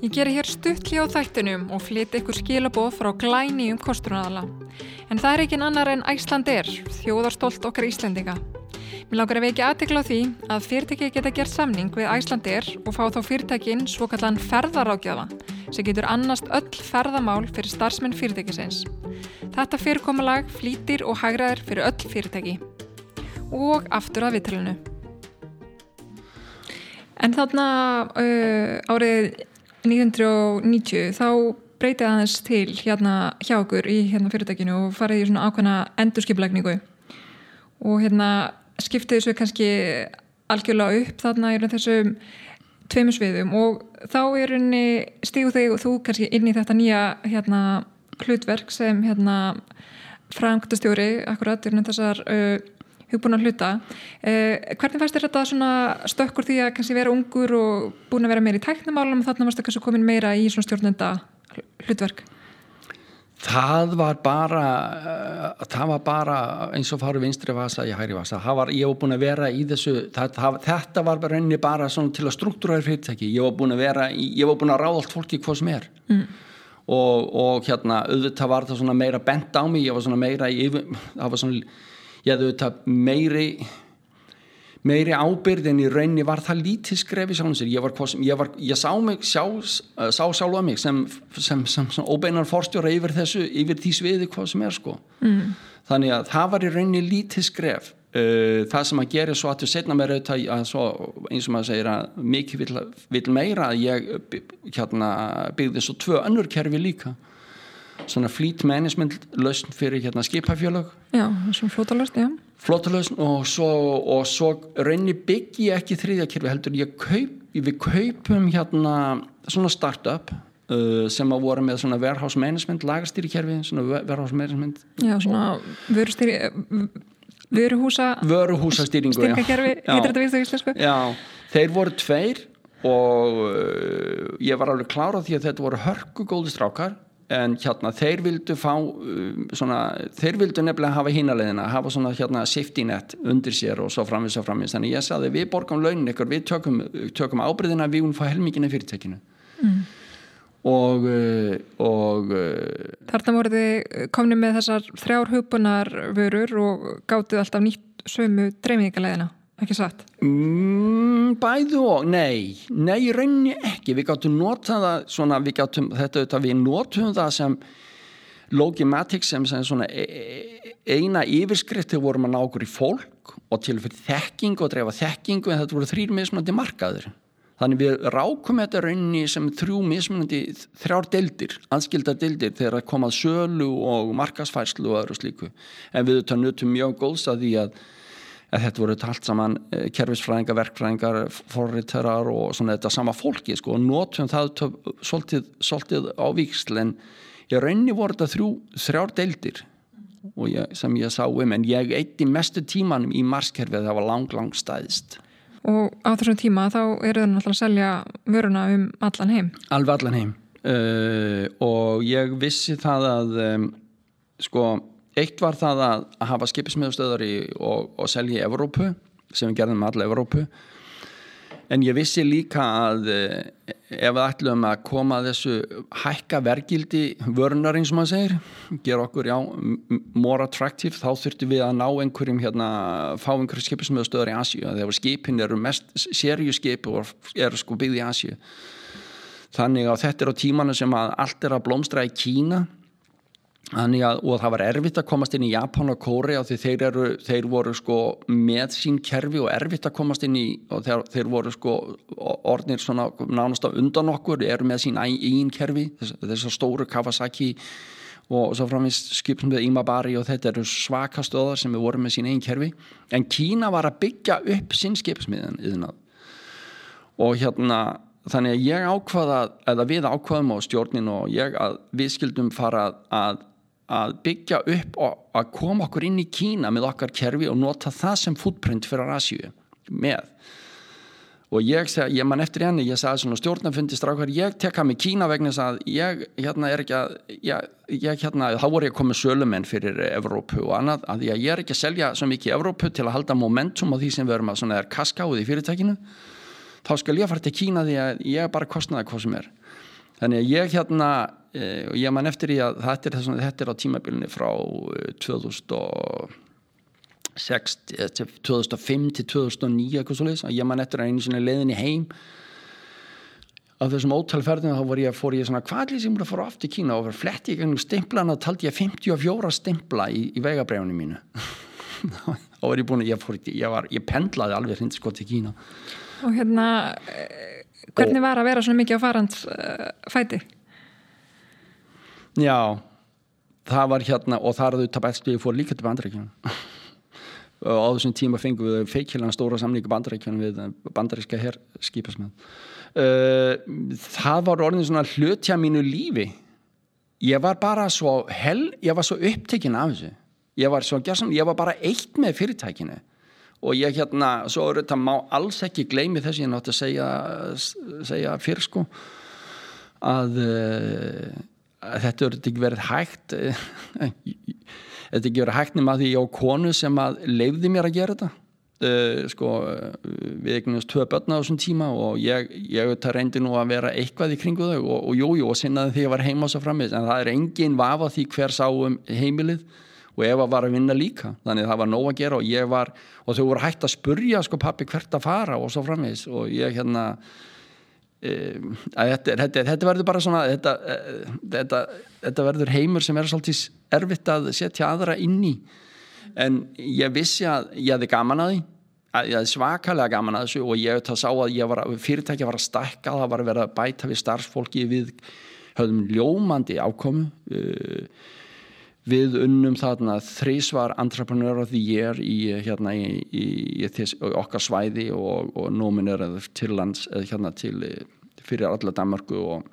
Ég ger hér stuttli á þættinum og flyt ykkur skilaboð frá glæni um kosturnaðala En það er ekki annar en Æsland er, þjóðarstólt okkar Íslandinga. Mér langar að vekja aðtekla á því að fyrirtæki geta gert samning við Æsland er og fá þá fyrirtækin svo kallan ferðarákjafa sem getur annast öll ferðamál fyrir starfsmenn fyrirtækisins. Þetta fyrirkomalag flýtir og hagraðir fyrir öll fyrirtæki. Og aftur að viðtælunu. En þarna uh, árið 1990 þá breytið aðeins til hérna hjá okkur í hérna fyrirtækinu og farið í svona ákveðna endurskiplegningu og hérna skiptið þessu kannski algjörlega upp þarna í þessum tveimu sviðum og þá er henni stígu þig og þú kannski inn í þetta nýja hérna hlutverk sem hérna framkvæmstjóri akkurat er þessar uh, hugbúin að hluta uh, hvernig fannst þér þetta svona stökkur því að kannski vera ungur og búin að vera meira í tæknumálum og þarna varst það kannski komin meira í svona stjórnenda hlutverk? Það var bara uh, það var bara eins og faru vinstri vasa í hæri vasa, var, ég var búin að vera í þessu, það, það, þetta var bara reyni bara til að struktúra fyrirtæki ég var búin að vera, ég var búin að ráða allt fólki hvað sem er mm. og, og hérna, auðvitað var það svona meira bent á mig, ég var svona meira yfir, það var svona, ég auðvitað meiri meiri ábyrð en í raunni var það lítið skrefi sjálfum sér. Ég, var, ég, var, ég sá mig sjá, sá sjálfa mig sem, sem, sem, sem óbeinar forstjóra yfir þessu yfir því sviði hvað sem er sko. Mm. þannig að það var í raunni lítið skref. Uh, það sem að gera svo að þú setna mér auðvitað eins og maður segir að mikið vil, vil meira að ég hérna, byggði svo tvö önnur kerfi líka svona fleet management lausn fyrir hérna skipafjölög Já, svona flótalöst, já. Flottalösn og svo, og svo raunni byggi ég ekki þriðjakirfi heldur ég kaup, við kaupum hérna svona startup uh, sem að voru með svona warehouse management lagastýrikerfi, svona warehouse management. Já, svona vörustýri vöruhúsa vöruhúsa stýringu, já. heitir þetta vist á íslensku Já, þeir voru tveir og uh, ég var alveg klára því að þetta voru hörku góði strákar en hérna þeir vildu fá um, svona, þeir vildu nefnilega hafa hínaleðina, hafa svona hérna safety net undir sér og svo framins og framins þannig ég sagði við borgum launin ykkur við tökum, tökum ábreyðina við hún fá helmingina fyrirtekinu mm. og, uh, og uh, Þarna voru þið komni með þessar þrjár hupunar vörur og gátið alltaf nýtt sömu dreifingaleðina ekki satt? Mm, bæðu og, nei. Nei, raunni ekki, við gáttum nota það svona, við gáttum, þetta auðvitað við notum það sem Logimatics sem, sem svona e, e, eina yfirskrift þegar vorum að ná okkur í fólk og til fyrir þekking og drefa þekkingu en þetta voru þrýr mismunandi markaður þannig við rákum þetta raunni sem þrjú mismunandi þrjár deldir, anskildar deldir þegar það komað sölu og markasfærslu og öðru slíku. En við þetta nutum mjög góðs að því að að þetta voru allt saman eh, kerfisfræðingar, verkfræðingar, forriterar og svona þetta sama fólki sko. Og notum það töf, svolítið, svolítið á viksl en ég raunni voru þetta þrjú, þrjár deildir ég, sem ég sá um en ég eitti mestu tímanum í marskerfið það var lang, lang stæðist Og á þessum tíma þá eru það náttúrulega að selja vöruna um allan heim. Alveg allan heim. Uh, og ég vissi það að um, sko Eitt var það að, að hafa skipismiðustöðar og, og selja í Evrópu sem við gerðum með alla Evrópu. En ég vissi líka að eh, ef við ætlum að koma að þessu hækka vergildi vörnar eins og maður segir, gera okkur já, more attractive, þá þurftum við að ná einhverjum hérna, fá einhverjum skipismöðustöður í Asíu, þegar skipin eru mest serjuskip og eru sko byggði í Asíu. Þannig að þetta er á tímanu sem að allt er að blómstra í Kína Að, og það var erfitt að komast inn í Japan og Kóri því þeir, eru, þeir voru sko með sín kerfi og erfitt að komast inn í og þeir, þeir voru sko orðnir svona nánast á undan okkur eru með sín einn kerfi þessar stóru Kawasaki og svo framvist skipnum við Imabari og þetta eru svaka stöðar sem við vorum með sín einn kerfi. En Kína var að byggja upp sín skipsmiðin og hérna þannig að ég ákvaða eða við ákvaðum á stjórnin og ég að við skildum fara að að byggja upp og að koma okkur inn í Kína með okkar kerfi og nota það sem footprint fyrir Asíu með. Og ég, ég man eftir henni, ég sagði svona stjórnafundi strákar, ég tekka mig Kína vegna að ég hérna er ekki að ég, ég hérna, þá voru ég koma sölumenn fyrir Evrópu og annað, að ég er ekki að selja svo mikið Evrópu til að halda momentum á því sem við erum að svona er kaskáð í fyrirtækinu. Þá skal ég fara til Kína því að ég bara kostnaði hvað sem er þannig að ég hérna og ég man eftir í að þetta er, svona, þetta er á tímabilinu frá 2006 2005 til 2009 eitthvað svolítið, ég man eftir að einu svona leiðinni heim. Af þessum ótalferðinu þá voru ég að fór ég svona hvað er sem að fóra aftur Kína? Og fyrir fletti ég gangum stimplan og taldi ég 54 stimpla í, í vegabræðunum mínu. Og var ég búin að ég, fór, ég, var, ég pendlaði alveg hreint sko til Kína. Og hérna Hvernig var að vera svona mikið á farans uh, fæti? Já, það var hérna og það er þau tabætstu ég fór líka til bandaríkjana og á þessum tíma fengum við feikilana stóra samlingu bandaríkjana við bandaríska herrskipasmið uh, það var orðin svona hlutja mínu lífi. Ég var bara svo hell, ég var svo upptekinn af þessu. Ég var, svo, ég var bara eitt með fyrirtækinu. Og ég hérna, svo er þetta má alls ekki gleymi þess ég nátti að segja, segja fyrr sko að, að þetta verður ekki verið hægt uh, þetta ekki verið hægt nema því ég á konu sem að leifði mér að gera þetta. Uh, sko við eignumst tvö börna á þessum tíma og ég, ég reyndi nú að vera eitthvað í kringu þau og, og jújú og sinnaði því að ég var heima á svo framveg en það er engin vafa því hver sáum heimilið og Eva var að vinna líka þannig að það var nóg að gera og ég var og þau voru hægt að spurja sko pappi hvert að fara og svo framvegs og ég hérna þetta, þetta, þetta verður bara svona þetta, e, þetta, þetta verður heimur sem er svolítið erfitt að setja aðra inn í. En ég vissi að ég hefði gaman að því að ég hefði svakalega gaman að þessu og ég það sá að var, fyrirtækja var að stakka það var að vera að bæta við starfsfólki við höfðum ljómandi ákomu uh, við unnum þarna þrísvar entrepreneur of the year í, hérna, í, í, í okkar svæði og, og nómineraður til lands hérna, til, fyrir alla Danmarku og,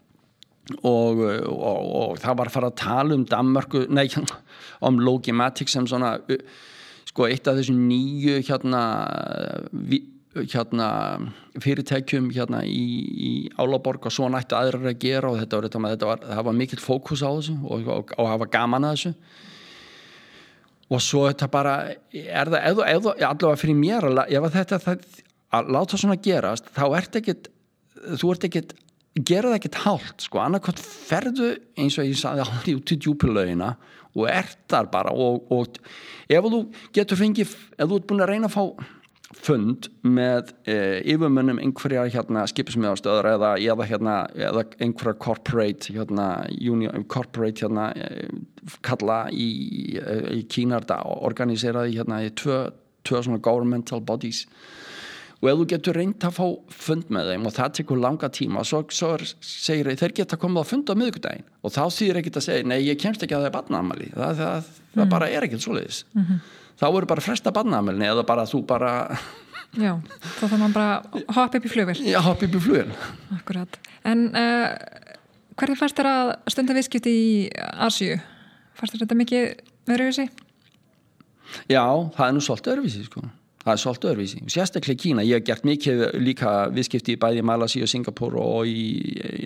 og, og það var að fara að tala um Danmarku, nei, um Logimatic sem svona sko eitt af þessum nýju hérna við hérna, fyrirtækjum hérna, í, í Álaborg og svo nætti aðrar að gera og þetta var, þetta var, það var mikill fókus á þessu og, og, og hafa gaman að þessu. Og svo þetta bara er það, eða, eða, allavega fyrir mér ef þetta það, að láta svona gerast þá ert ekkit þú ert ekkit, gera það ekkit hálft sko, annarkvæmt ferðu eins og ég saði aldrei út í djúpilögina og ert þar bara og, og ef þú getur fengið, ef þú ert búin að reyna að fá fund með e, yfirmönnum einhverja hérna, skipismiðastöður eða, eða, hérna, eða einhverja corporate hérna, union, corporate hérna, e, kalla í, e, í Kínarda organizeraði hérna, í tvö, tvö svona governmental bodies. Og ef þú getur reynd að fá fund með þeim og það tekur langa tíma og svo, svo segir þeir geta komið að funda á miðugdægin og þá þýðir ekkit að segja nei ég kemst ekki að það er barnaamali það, það, mm. það bara er ekkit svoleiðis. Mm -hmm þá eru bara fresta barnaðamölni eða bara þú bara Já, þá þarf maður bara hopp upp í flugvel Já, hopp upp í flugvel Akkurat, en uh, hvernig fannst þér að stunda viðskipti í Asju? Fannst þér þetta mikið öðruvísi? Já, það er nú svolítið öðruvísi sko. Það er svolítið öðruvísi, sérstaklega Kína. Ég hef gert mikið líka viðskipti í bæði Malasi og Singapur og í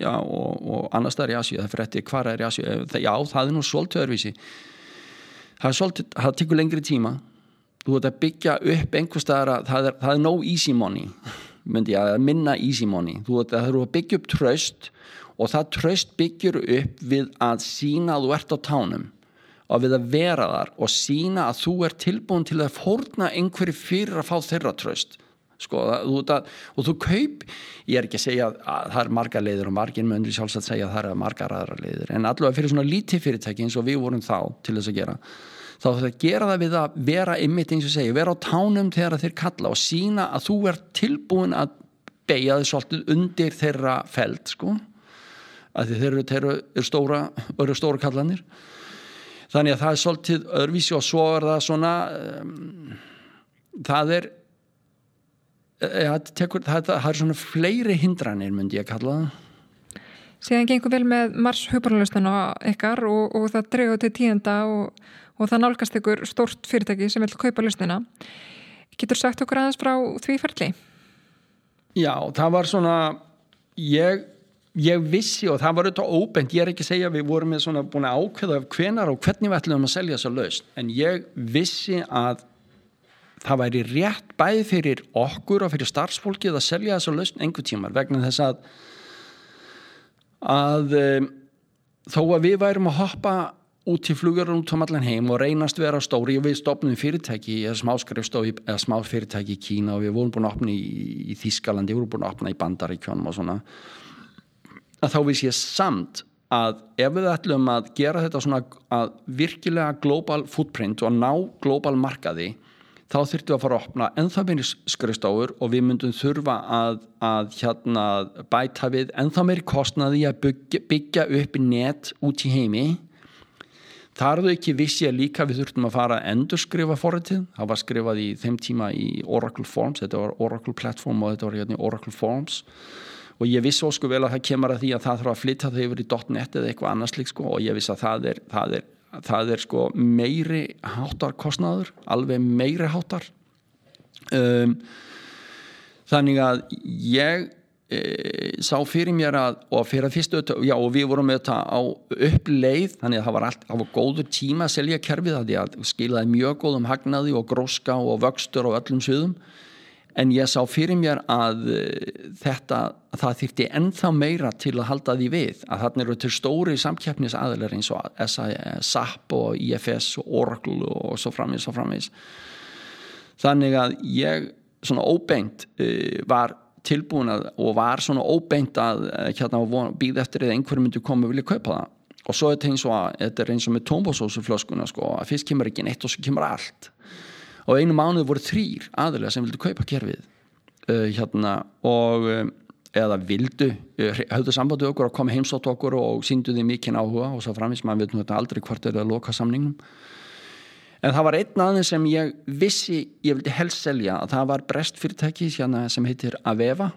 og, og annar staðar í Asju það fyrir eftir hvar er í Asju, já, það er nú svolítið öðruvísi það svolítið, það tekur lengri tíma. Þú ert að byggja upp einhver staðar að það er, það er no easy money myndi ég að minna easy money. Þú veit að að byggja upp tröst og það tröst byggjur upp við að sína að þú ert á tánum og við að vera þar og sína að þú er tilbúin til að fórna einhverju fyrir að fá þeirra tröst sko, þú, það, og þú kaup ég er ekki að segja að það er marga leiður og margin möndri sjálfsagt segja að það er margar aðra leiður en allavega fyrir svona lítið fyrirtæki eins og við vorum þá til þess að gera þá þetta gera það við að vera ymmit eins og segja, vera á tánum þegar þeir kalla og sína að þú er tilbúin að beigja þið svolítið undir þeirra feld sko. Að þeir eru, þeir eru stóra eru stóra kallanir þannig að það er svolítið örvísi og svo er það svona um, það er ja, tekur, það, það er svona fleiri hindranir myndi ég að kalla það. Síðan gengur vel með mars hugbáralustana ykkar og, og það dreyður til tíenda og, og það nálgast ykkur stórt fyrirtæki sem vil kaupa lustina Getur sagt okkur aðeins frá því ferli? Já, það var svona ég, ég vissi og það var auðvitað óbent, ég er ekki að segja við vorum með svona búin að ákveða af hvenar og hvernig við ætlum að selja þessa laust en ég vissi að það væri rétt bæði fyrir okkur og fyrir starfsfólkið að selja þessa lausn einhver tímar vegna þess að að um, þó að við værum að hoppa út í flugur út um allan heim og reynast vera stóri og við stopnum fyrirtæki eða smáskrifstofi eða smá fyrirtæki í Kína og við vorum búin að opna í, í Þískalandi, við vorum búin að opna í Bandaríkjónum og svona að þá viss ég samt að ef við ætlum að gera þetta svona að virkilega global footprint og ná global markaði þá þurftum við að fara að opna ennþá meiri skrifstofur og við myndum þurfa að, að hérna, bæta við ennþá meiri kostnaði að byggja, byggja upp net út í heimi. Þar þau ekki vissi að líka við þurftum að fara að endurskrifa forritið, það var skrifað í þeim tíma í Oracle Forms, þetta var Oracle Platform og þetta var hérna Oracle Forms. Og ég vissi ósku vel að það kemur að því að það þarf að flytta þau yfir í .net eða eitthvað annars lík sko. Og ég vissi að það er, það er það er sko meiri hátarkostnaður, alveg meiri hátar um, þannig að ég e, sá fyrir mér að og fyrir að fyrstu, já og við vorum með þetta á uppleið, þannig að það var allt það var góður tíma að selja kerfið það skilaði mjög góðum hagnaði og gróska og vöxtur og öllum suðum en ég sá fyrir mér að eh, þetta, það þýtti ennþá meira til að halda því við að þarna eru til stóri samkjæfnisaðilar eins og SAP og IFS og Oracle og svo framins og framins þannig að ég svona óbeint uh, var tilbúin að og var svona óbeint að uh, hérna býð eftir eða einhverju myndi koma og vilja kaupa það. Og svo er þetta eins og að þetta er eins og með tómbósósuflöskuna sko að fyrst kemur ekki neitt og svo kemur allt og einu mánuð voru þrýr aðlega sem vildu kaupa kerfið uh, hérna og um, eða vildu, uh, höfðu sambandi okkur að koma heimsótt okkur og síndu því mikinn áhuga og svo framins, maður veit nú þetta aldrei hvort er að loka samningnum. En það var einn aðeins sem ég vissi ég vildi helst selja að það var brestfyrirtæki hérna, sem heitir Aveva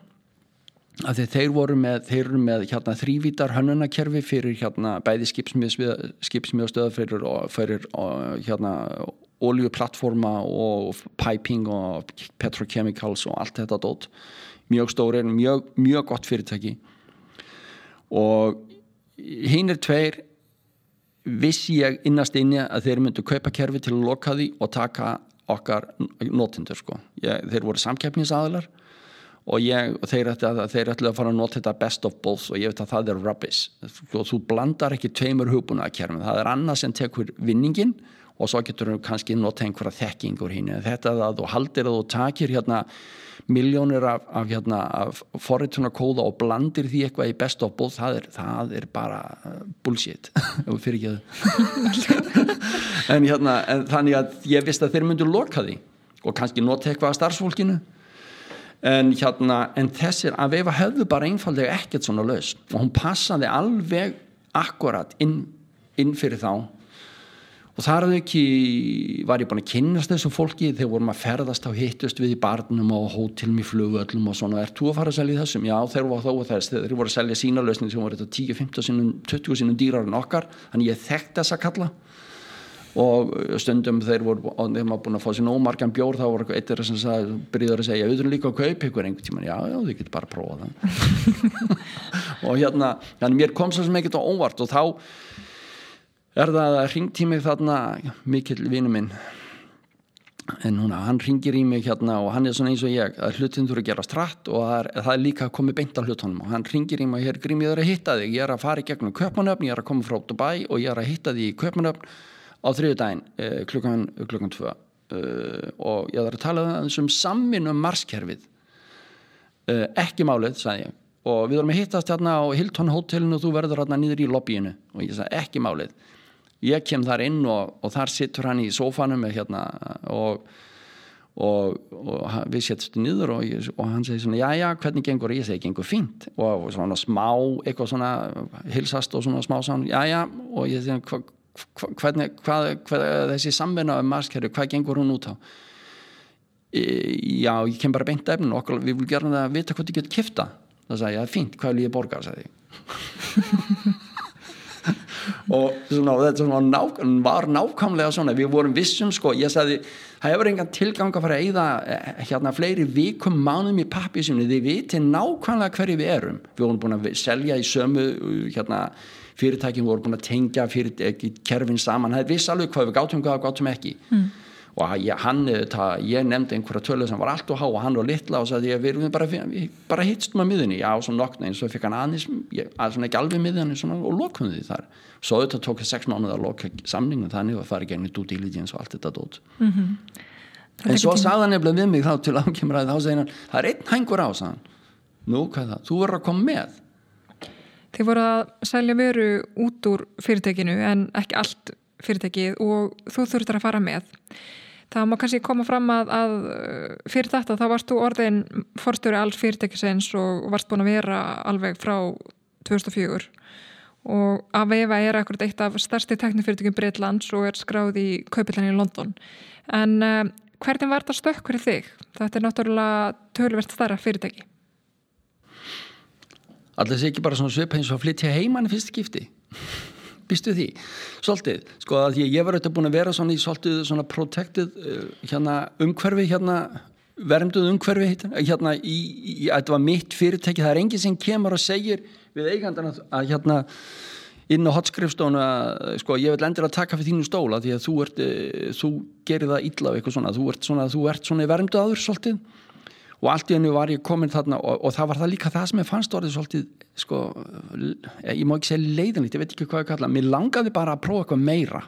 af því þeir voru með, þeir eru með hérna, þrývítar hönnunarkerfi fyrir hérna, bæði skipsmjöðstöða fyrir, fyrir og, hérna, oljuplattforma og piping og petrochemicals og allt þetta dótt mjög stóri, mjög, mjög gott fyrirtæki. Og hinn er tveir vissi ég innast inni að þeir myndu kaupa kerfi til að loka því og taka okkar notendur sko. ég, þeir voru samkeppnisaðilar og, ég, og þeir ætlaði að fara að nota þetta best of both og ég veit að það er rubbish. Og sko, þú blandar ekki tveimur hugbúna að kerfum, það er annað sem tekur vinningin og svo getur þú kannski nota einhverja þekkingur hínu þetta að þú haldir að þú takir hérna miljónir af, af, hérna, af forritunarkóða og blandir því eitthvað í best of both það er, það er bara uh, bullshit. Fyrir ekki að en hérna en þannig að ég vist að þeir myndu loka því og kannski nota eitthvað af starfsfólkinu. En hérna en þessir að vefa höfðu bara einfallega ekkert svona laus og hún passaði alveg akkurat inn, inn fyrir þá og þar að ekki var ég búin að kynast þessum fólki. Þegar vorum að ferðast á hittust við í barnum og hótelum í flugöllum og svona, er þú að fara að selja þessum? Já, þeir voru þó þess, þeir voru að selja sína lausning sem voru þetta 10, 15, sinum, 20 sinum dýrar en okkar, þannig ég þekkt þessa kalla. Og stundum þeir voru, þeir maður búin að fá sér nómargan bjór, þá voru eitthvað sem sagði, byrjuður að segja, auðvitað líka að kaupa ykkur einhvern tíman, já, já, þið getur bara að prófa það. Og hérna, þannig mér kom svo sem ekkert á óvart. Og þá er það að ringti mig þarna? Mikill vinnu minn. En núna, hann ringir í mig hérna og hann er svona eins og ég að hlutin þurfa að gera stratt og það er, það er líka að koma beint á hlutunum og hann ringir í mig, hér grím ég er að hitta þig. Ég er að fara í gegnum köpmanöfn, ég er að koma frá Dubai og ég er að hitta þig í köpmanöfn á þriðu daginn eh, klukkan, klukkan tvö. Uh, og ég er að tala um þessum samvinum marskerfið. Uh, ekki málið, sagði ég. Og við erum að hittast hérna á Hilton hotellinu og þú verður hérna nýður í lobbyinu og ég sagði ekki málið ég kem þar inn og, og þar sittur hann í sófanum hérna, og, og, og við setjum nýður og hann segir svona já já hvernig gengur? Ég segi gengur fínt. Og svona smá eitthvað svona hilsast og svona smá svona já já. Og ég segi hva, hva, hvernig hvað, hvað, þessi samvinna um marskerfi hvað gengur hún út á? E, já ég kem bara beint efnin og við viljum gera það að vita hvað þið getur kifta það. Sagði ég fínt hvað vil ég borga? Sagði ég og svona, þetta svona ná, var nákvæmlega svona. Við vorum vissum sko, ég sagði það hefur engan tilgang að fara að eyða eh, hérna fleiri vikum mánum í pappisinu þið viti nákvæmlega hverju við erum. Við vorum búin að selja í sömu hérna fyrirtækjum voru búin að tengja fyrirtæki kerfin saman, það er viss alveg hvað við gátum hvað við gátum ekki. Mm og ég, hann, það, ég nefndi einhverja tölu sem var allt og há og hann var litla og sagði við erum bara, bara hittst maður miðunni já, og svo nokna eins og fikk hann aðeins að svona ekki alveg miðunni og lokum því þar. Svo þetta tók sex mánuð að loka samningum þannig að fara gegn í due diligence og allt þetta dót. Mm -hmm. en svo sagði hann nefnilega við mig þá til ákemur að þá segir hann það er einn hængur á sann nú hvað það, þú verður að koma með. Þið voru að selja veru út úr fyrirtekinu en ekki allt fyrirtekið og þú þurftur að fara með Það má kannski koma fram að, að uh, fyrir þetta þá varst þú orðin forstöru alls fyrirtækisins og varst búin að vera alveg frá 2004 og Aveva er akkurat eitt af stærsti teknifyrirtækjum Breitlands og er skráð í kaupillinni í London. En uh, hvernig var þetta stökk fyrir þig? Þetta er náttúrulega tölvert starra fyrirtæki. Alltaf sé ekki bara svona svip eins og að flytja heimann fyrst skipti býstu því, svolítið sko að ég var auðvitað búin að vera svona í svolítið svona protected uh, hérna umhverfi hérna vermduð umhverfi hérna í, í, þetta var mitt fyrirtæki, það er enginn sem kemur og segir við eigandan að, að hérna inn á hotskrifstónu að sko ég vil endur að taka fyrir þínu stóla því að þú ert, þú gerir það illa og eitthvað svona, þú ert svona, þú ert svona vermduð aður svolítið og allt í hennu var ég komin þarna og, og það var það líka það sem ég fannst orðið svolítið sko, ég má ekki segja leiðanlít ég veit ekki hvað ég kalla, mér langaði bara að prófa eitthvað meira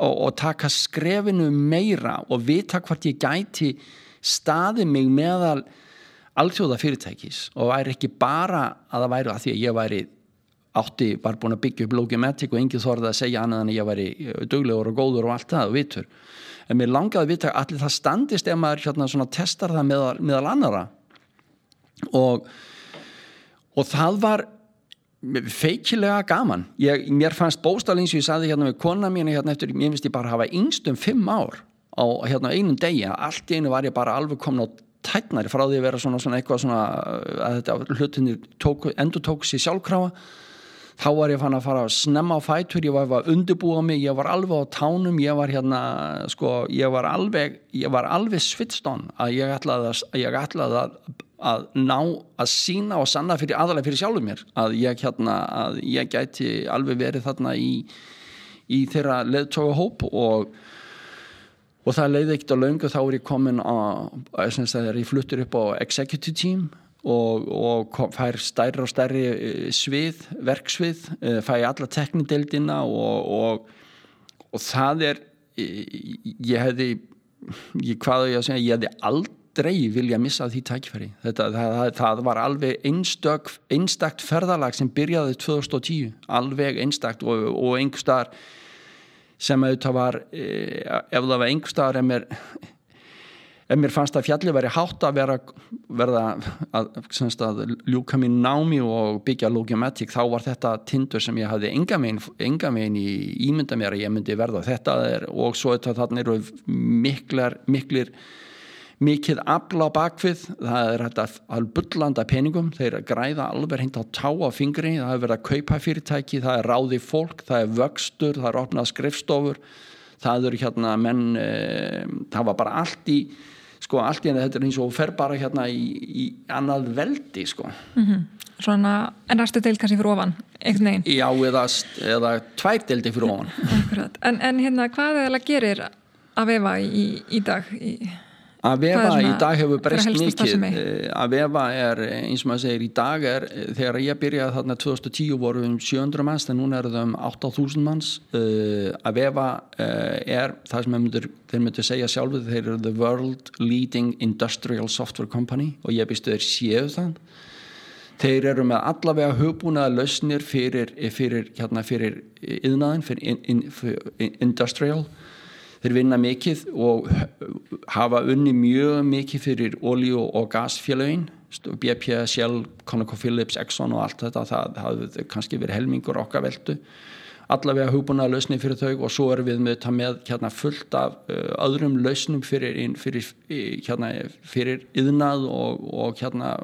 og, og taka skrefinu meira og vita hvort ég gæti staði mig meðal alltjóða fyrirtækis og væri ekki bara að það væri að því að ég væri átti, var búin að byggja upp Logimatic og engið þorði að segja annað en ég væri duglegur og góður og allt það og vitur en mér langaði að vita allir það standist ef maður hérna, testar það meðal, meðal annara og, og það var feikilega gaman. Ég, mér fannst bóstalins ég saði hérna með kona mín hérna eftir, ég finnst ég bara hafa yngstum fimm ár á hérna einum degi. Allt í einu var ég bara alveg komin á tætnari frá því að vera svona, svona eitthvað svona að þetta hlutinni endur tók sér sjálfkrafa þá var ég fann að fara að snemma á fætur ég var að undirbúa mig, ég var alveg á tánum ég var hérna, sko ég var alveg, ég var alveg svitstón að ég ætlaði að, ég ætlaði að, að ná að sína og sanna fyrir aðalega fyrir sjálfur mér að ég hérna, að ég gæti alveg verið þarna í, í þeirra leðtóka hóp og og það leiði ekkert á laungu þá er ég komin að, að ég fluttur upp á executive team og, og fær stærri og stærri eh, svið, verksvið eh, fæ alla teknideildina og, og, og það er ég hefði ég, hvað ég að segja, ég hefði aldrei vilja missa því tækifæri. Þetta, það, það, það var alveg einstök, einstakt ferðalag sem byrjaði 2010, alveg einstakt og einhver staðar sem auðvitað var eh, ef það var einhver staðar en mér ef mér fannst að fjalli veri hátt að vera verða að, að ljúka mín námi og byggja Logimatic þá var þetta tindur sem ég hafði enga megin í ímynda mér að ég myndi verða. Þetta er, og svo þetta þarna eru miklar miklir mikið afla á bakvið. Það er þetta að bullanda peningum. Þeir græða alveg hint á tá á fingri. Það er verið að kaupa fyrirtæki það er ráði fólk, það er vöxtur það er opnað skrifstofur. Það eru hérna menn e, það var bara allt í sko allt í henni þetta er eins og fer bara hérna í, í annað veldi sko. Mm -hmm. Svona en næstu deil kannski fyrir ofan einhvern veginn. Já eða, eða tvær deildi fyrir ofan. En, en hérna hvað eða gerir að vefa í, í dag í Að er vefa í dag hefur breyst mikið? Eh, að vefa er eh, eins og maður segir í dag er, eh, þegar ég byrjaði þarna 2010 voru um 700 manns en núna eru það um 8000 manns. Uh, að vefa er það sem myndir, þeir myndir segja sjálfur þeir eru the world leading industrial software company og ég býstu þeir séu það. Þeir eru með allavega hugbúnaða lausnir fyrir, fyrir, hérna, fyrir yðnaðin, fyrir, in, in, fyrir industrial þeir vinna mikið og hafa unni mjög mikið fyrir olíu og gasfélögin BP, Shell, ConocoPhillips, Exxon og allt þetta, það hafði kannski verið helmingur okkar veldu. Allavega hugbúnaða lausni fyrir þau og svo erum við með þetta með hérna, fullt af uh, öðrum lausnum fyrir, fyrir, hérna, fyrir yðnað og, og hérna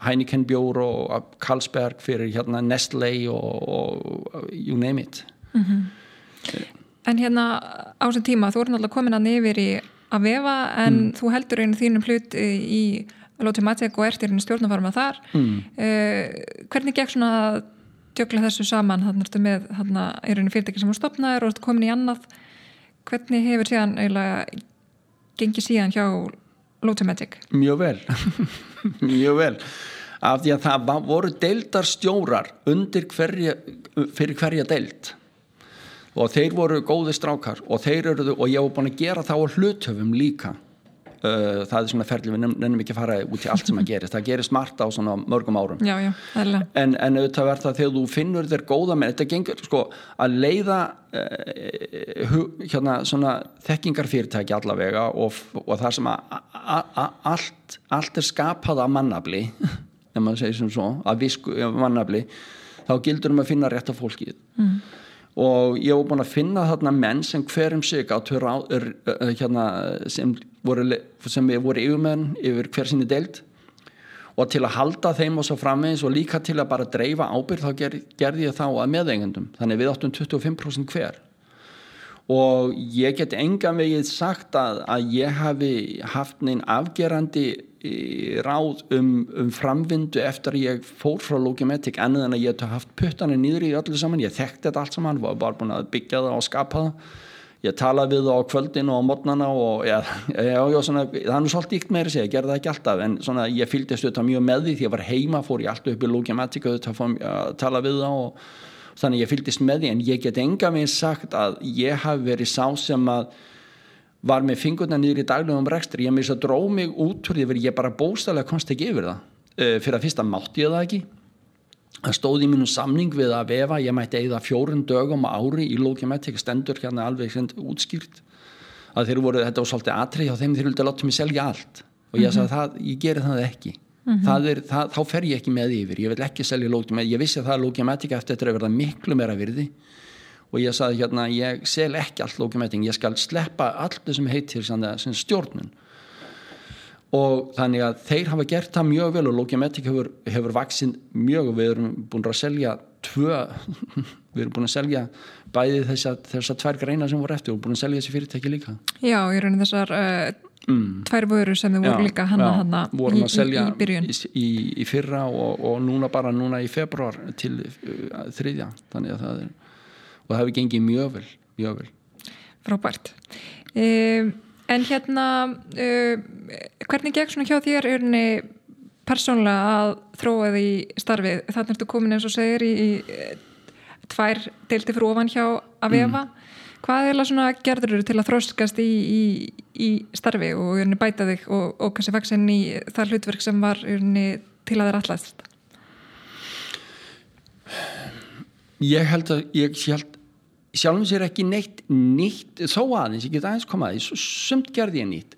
Heineken bjór og Carlsberg fyrir hérna Nestlé og, og you name it En hérna á þessum tíma, þú ert náttúrulega komin að nefir í að vefa en Mm. þú heldur einu þínum hlut í Logimatic og ert í einu stjórnafarma þar. Mm. Uh, hvernig gekk svona að djögla þessu saman? Þannig ertu með þarna, í rauninu fyrirtæki sem þú stopnaðir og ert komin í annað. Hvernig hefur síðan eiginlega gengið síðan hjá Logimatic? Mjög vel mjög vel af því að það voru deildarstjórar undir hverja, fyrir hverja deild og þeir voru góði strákar og þeir eru og ég var búin að gera þá á hluthöfum líka. Uh, það er svona ferli, við nefnum ekki að fara út í allt sem að gerist, það gerist margt á svona mörgum árum. Já, já, en, en auðvitað verð það þegar þú finnur þér góða menn, þetta gengur sko að leiða uh, hérna svona þekkingarfyrirtæki allavega og, og það sem að allt, allt er skapað af mannabli ef maður segir sem svo, að visku mannabli, þá gildur um að finna rétt af fólkið. Mm. Og ég var búin að finna þarna menn sem hverjum sig áttu ráð, er, uh, hérna, sem voru, voru yfirmenn yfir hver sinni deild. Og til að halda þeim og svo framvegis og líka til að bara dreifa ábyrð þá ger, gerði ég þá að meðeigendum. Þannig við áttum 25% hver og ég get engan vegið sagt að, að ég hafi haft neinn afgerandi eh, ráð um, um framvindu eftir að ég fór frá Logimatic ennið en að ég hef haft puttana nýður í öllu saman, ég þekkti þetta allt saman var bara búin að byggja það og skapa það. Ég talaði við það á kvöldin og á mótnana og ja, já, já, svona, það er nú svolítið íkt meira sig, ég gerði það ekki alltaf en svona, ég fylgdist auðvitað mjög með því því ég var heima fór ég alltaf upp í að fá að tala við það og þannig ég fylgdist með því en ég get enga veginn sagt að ég hafi verið sá sem að var með fingurna í daglegum rekstri. Ég þess að dró mig út ég bara bóstæðlega komst ekki yfir það. Uh, fyrir að fyrsta mátti ég það ekki. Það stóð í mínum samning við að vefa ég mætti eigða fjórun dögum ári í Logimatic stendur hérna alveg útskýrt. Að þeir voru, þetta var svolítið atrið á þeim þeir vildi að láta mig selja allt. Og ég sagði það, ég geri það ekki það er, það, þá fer ég ekki með yfir. Ég vil ekki selja Logimatic, ég vissi að það er Logimatic eftir þetta að verða miklu meira virði. Og ég sagði hérna, ég sel ekki allt Logimatic, ég skal sleppa allt það sem heitir sem, sem stjórnun. Og þannig að þeir hafa gert það mjög vel og Logimatic hefur, hefur vaksin mjög. Og við erum búin að selja tvö, við erum búin að selja bæði þess að þess að tvær greina sem voru eftir og búin að selja þessi fyrirtæki líka. Já, í rauninu þessar uh, mm. tvær vöru sem þið voru líka hanna hanna vorum í, að í, í byrjun. í, í, fyrra og, og núna bara núna í februar til uh, þriðja þannig að það er og það hefur gengið mjög vel, mjög vel. Frábært. Um, en hérna, um, hvernig gekk svona hjá þér urni persónlega að þróa því starfið? Þannig ertu komin eins og segir í, í eh, tvær deildi fyrir ofan hjá að vefa. Hvað er svona gerður eru til að þróskast í, í, í starfi og bæta þig og, og kannski vaksin í það hlutverk sem var til að þeir allast? Ég held að ég held, sjálfum sér ekki neitt nýtt, þó aðeins, ég get aðeins komað því, sumt gerði ég nýtt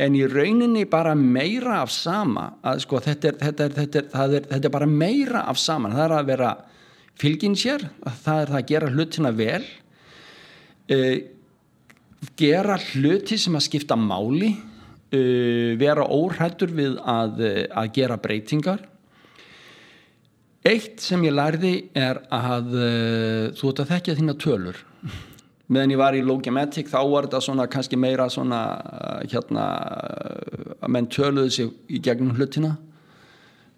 en í rauninni bara meira af sama að sko þetta er, þetta er, þetta er, þetta er, þetta bara meira af saman það er að vera fylgin sér það er það að gera hlutina vel uh, gera hluti sem að skipta máli uh, vera óhrættur við að, að gera breytingar Eitt sem ég lærði er að þú ert að þekkja þína tölur. Meðan ég var í Logimatic þá var þetta svona kannski meira svona hérna menn töluðu sig í gegnum hlutina.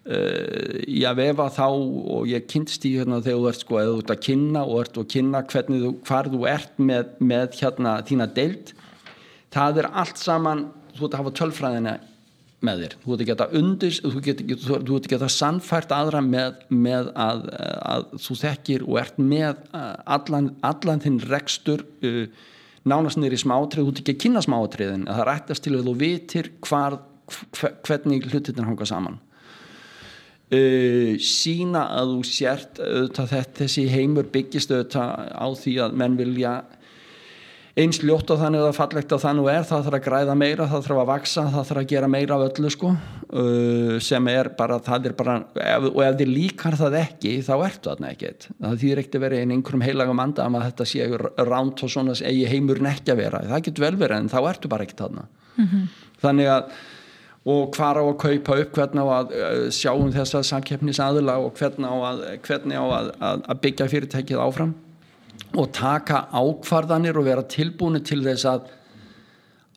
Uh, í að vefa þá og ég kynst í hérna þegar þú ert sko eða þú ert að kynna og ert að kynna hvernig þú, hvar þú ert með, með hérna þína deild það er allt saman þú ert að hafa tölfræðina með þér. Þú ert að geta undis þú ert að geta sannfært aðra með, með að, að þú þekkir og ert með uh, allan, allan þinn rekstur uh, nánast nýri smátrið, þú ert ekki að kynna smátriðin það rættast til að þú vitir hvar, hvernig hlutin hanga saman uh, sína að þú sért auðvitað þetta þessi heimur byggist auðvitað á því að menn vilja eins ljótt á þannig að fallegt á þannig er. Það þarf að græða meira, það þarf að vaksa það þarf að gera meira af öllu sko. Uh, sem er bara, það er bara ef, og ef þið líkar það ekki þá ertu þarna ekkert, það þýðir ekkert að vera einn einhverjum heilagum anda að þetta sé ránt og svona eigi heimurinn ekki að vera. Það getur vel verið en þá ertu bara ekkert þarna. Mm -hmm. þannig að og hvar á að kaupa upp, hvernig á að uh, sjáum þessa samkeppnisaðila og hvernig á að, hvernig á að, að, byggja fyrirtækið áfram og taka ákvarðanir og vera tilbúinu til þess að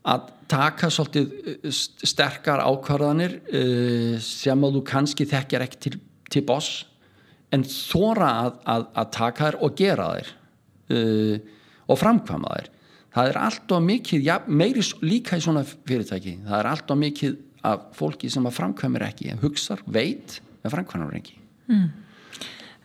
að taka svolítið eh, sterkar ákvarðanir uh, sem að þú kannski þekkjar ekki til, til boss en þóra að, taka þér og gera uh, og framkvama þér það er allt og mikið, já, meiri líka í svona fyrirtæki, það er allt og mikið af fólki sem að framkvæmur ekki hugsar, veit, en framkvæmur ekki mm.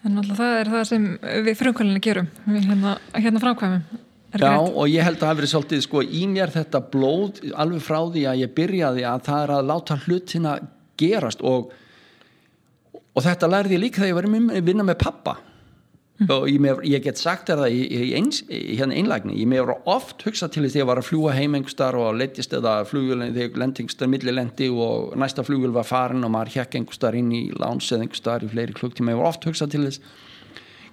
En alltaf það er það sem við frumkvælinni gerum, við hérna, hérna framkvæmum. Já greitt. og ég held að það verið svolítið sko í mér þetta blóð alveg frá því að ég byrjaði að það er að láta hlutina gerast og, og þetta lærði ég líka þegar ég var að vinna með pappa. Og ég, með, ég get sagt þér það í, í, hérna einlægni, ég með oft hugsa til því að ég var að fljúa heimengstar og letist eða flugulni þegar lendingstar millilendi og næsta flugul var farin og maður hjekk einhverstar inn í láns eða einhverstar í fleiri klukktíma, ég var oft hugsa til þess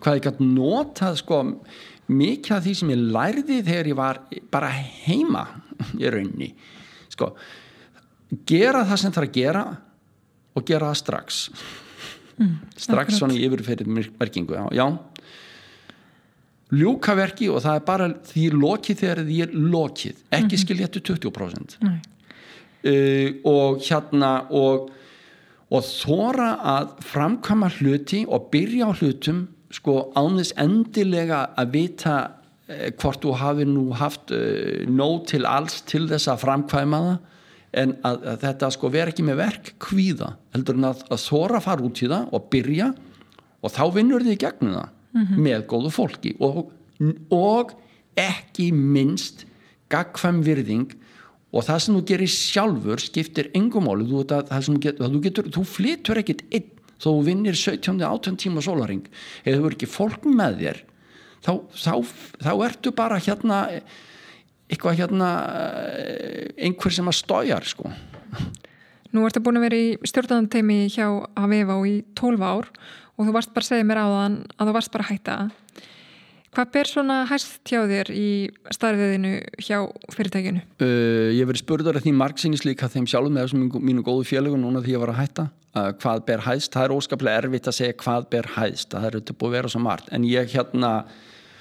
hvað ég gæti notað sko mikið af því sem ég lærði þegar ég var bara heima í raunni sko, gera það sem það er að gera og gera það strax mm, strax svona í yfirferðið merkingu já, já. Ljúka verki og það er bara því lokið þegar því er lokið ekki mm -hmm. skilja þetta 20% uh, og hérna og, og þóra að framkama hluti og byrja á hlutum sko ánins endilega að vita uh, hvort þú hafi nú haft uh, nóg til alls til þess að framkvæma það en að, að þetta sko vera ekki með verk kvíða heldur en að, að þóra fara út í það og byrja og þá vinnur þið gegnum það mm -hmm. með góðu fólki og, og ekki minnst gagfæm virðing og það sem þú gerir sjálfur skiptir engum áli þú, þú, getur, þú flytur ekkit einn þó þú vinnir 17-18 tíma sólaring eða þú er ekki fólk með þér þá, þá, þá ertu bara hérna eitthvað hérna einhver sem að stójar sko. Nú ertu búin að vera í stjórnandeimi hjá Aviva í 12 ár og þú varst bara að segja mér á þann að þú varst bara að hætta. Hvað ber svona hæst hjá þér í starfiðinu hjá fyrirtækinu? Uh, ég verið spurður að því margsýnis líka þeim sjálfum með þessum mínu, góðu fjölugun núna því ég var að hætta uh, hvað ber hæst, það er óskaplega erfitt að segja hvað ber hæst, það er auðvitað búið að vera svo margt. En ég hérna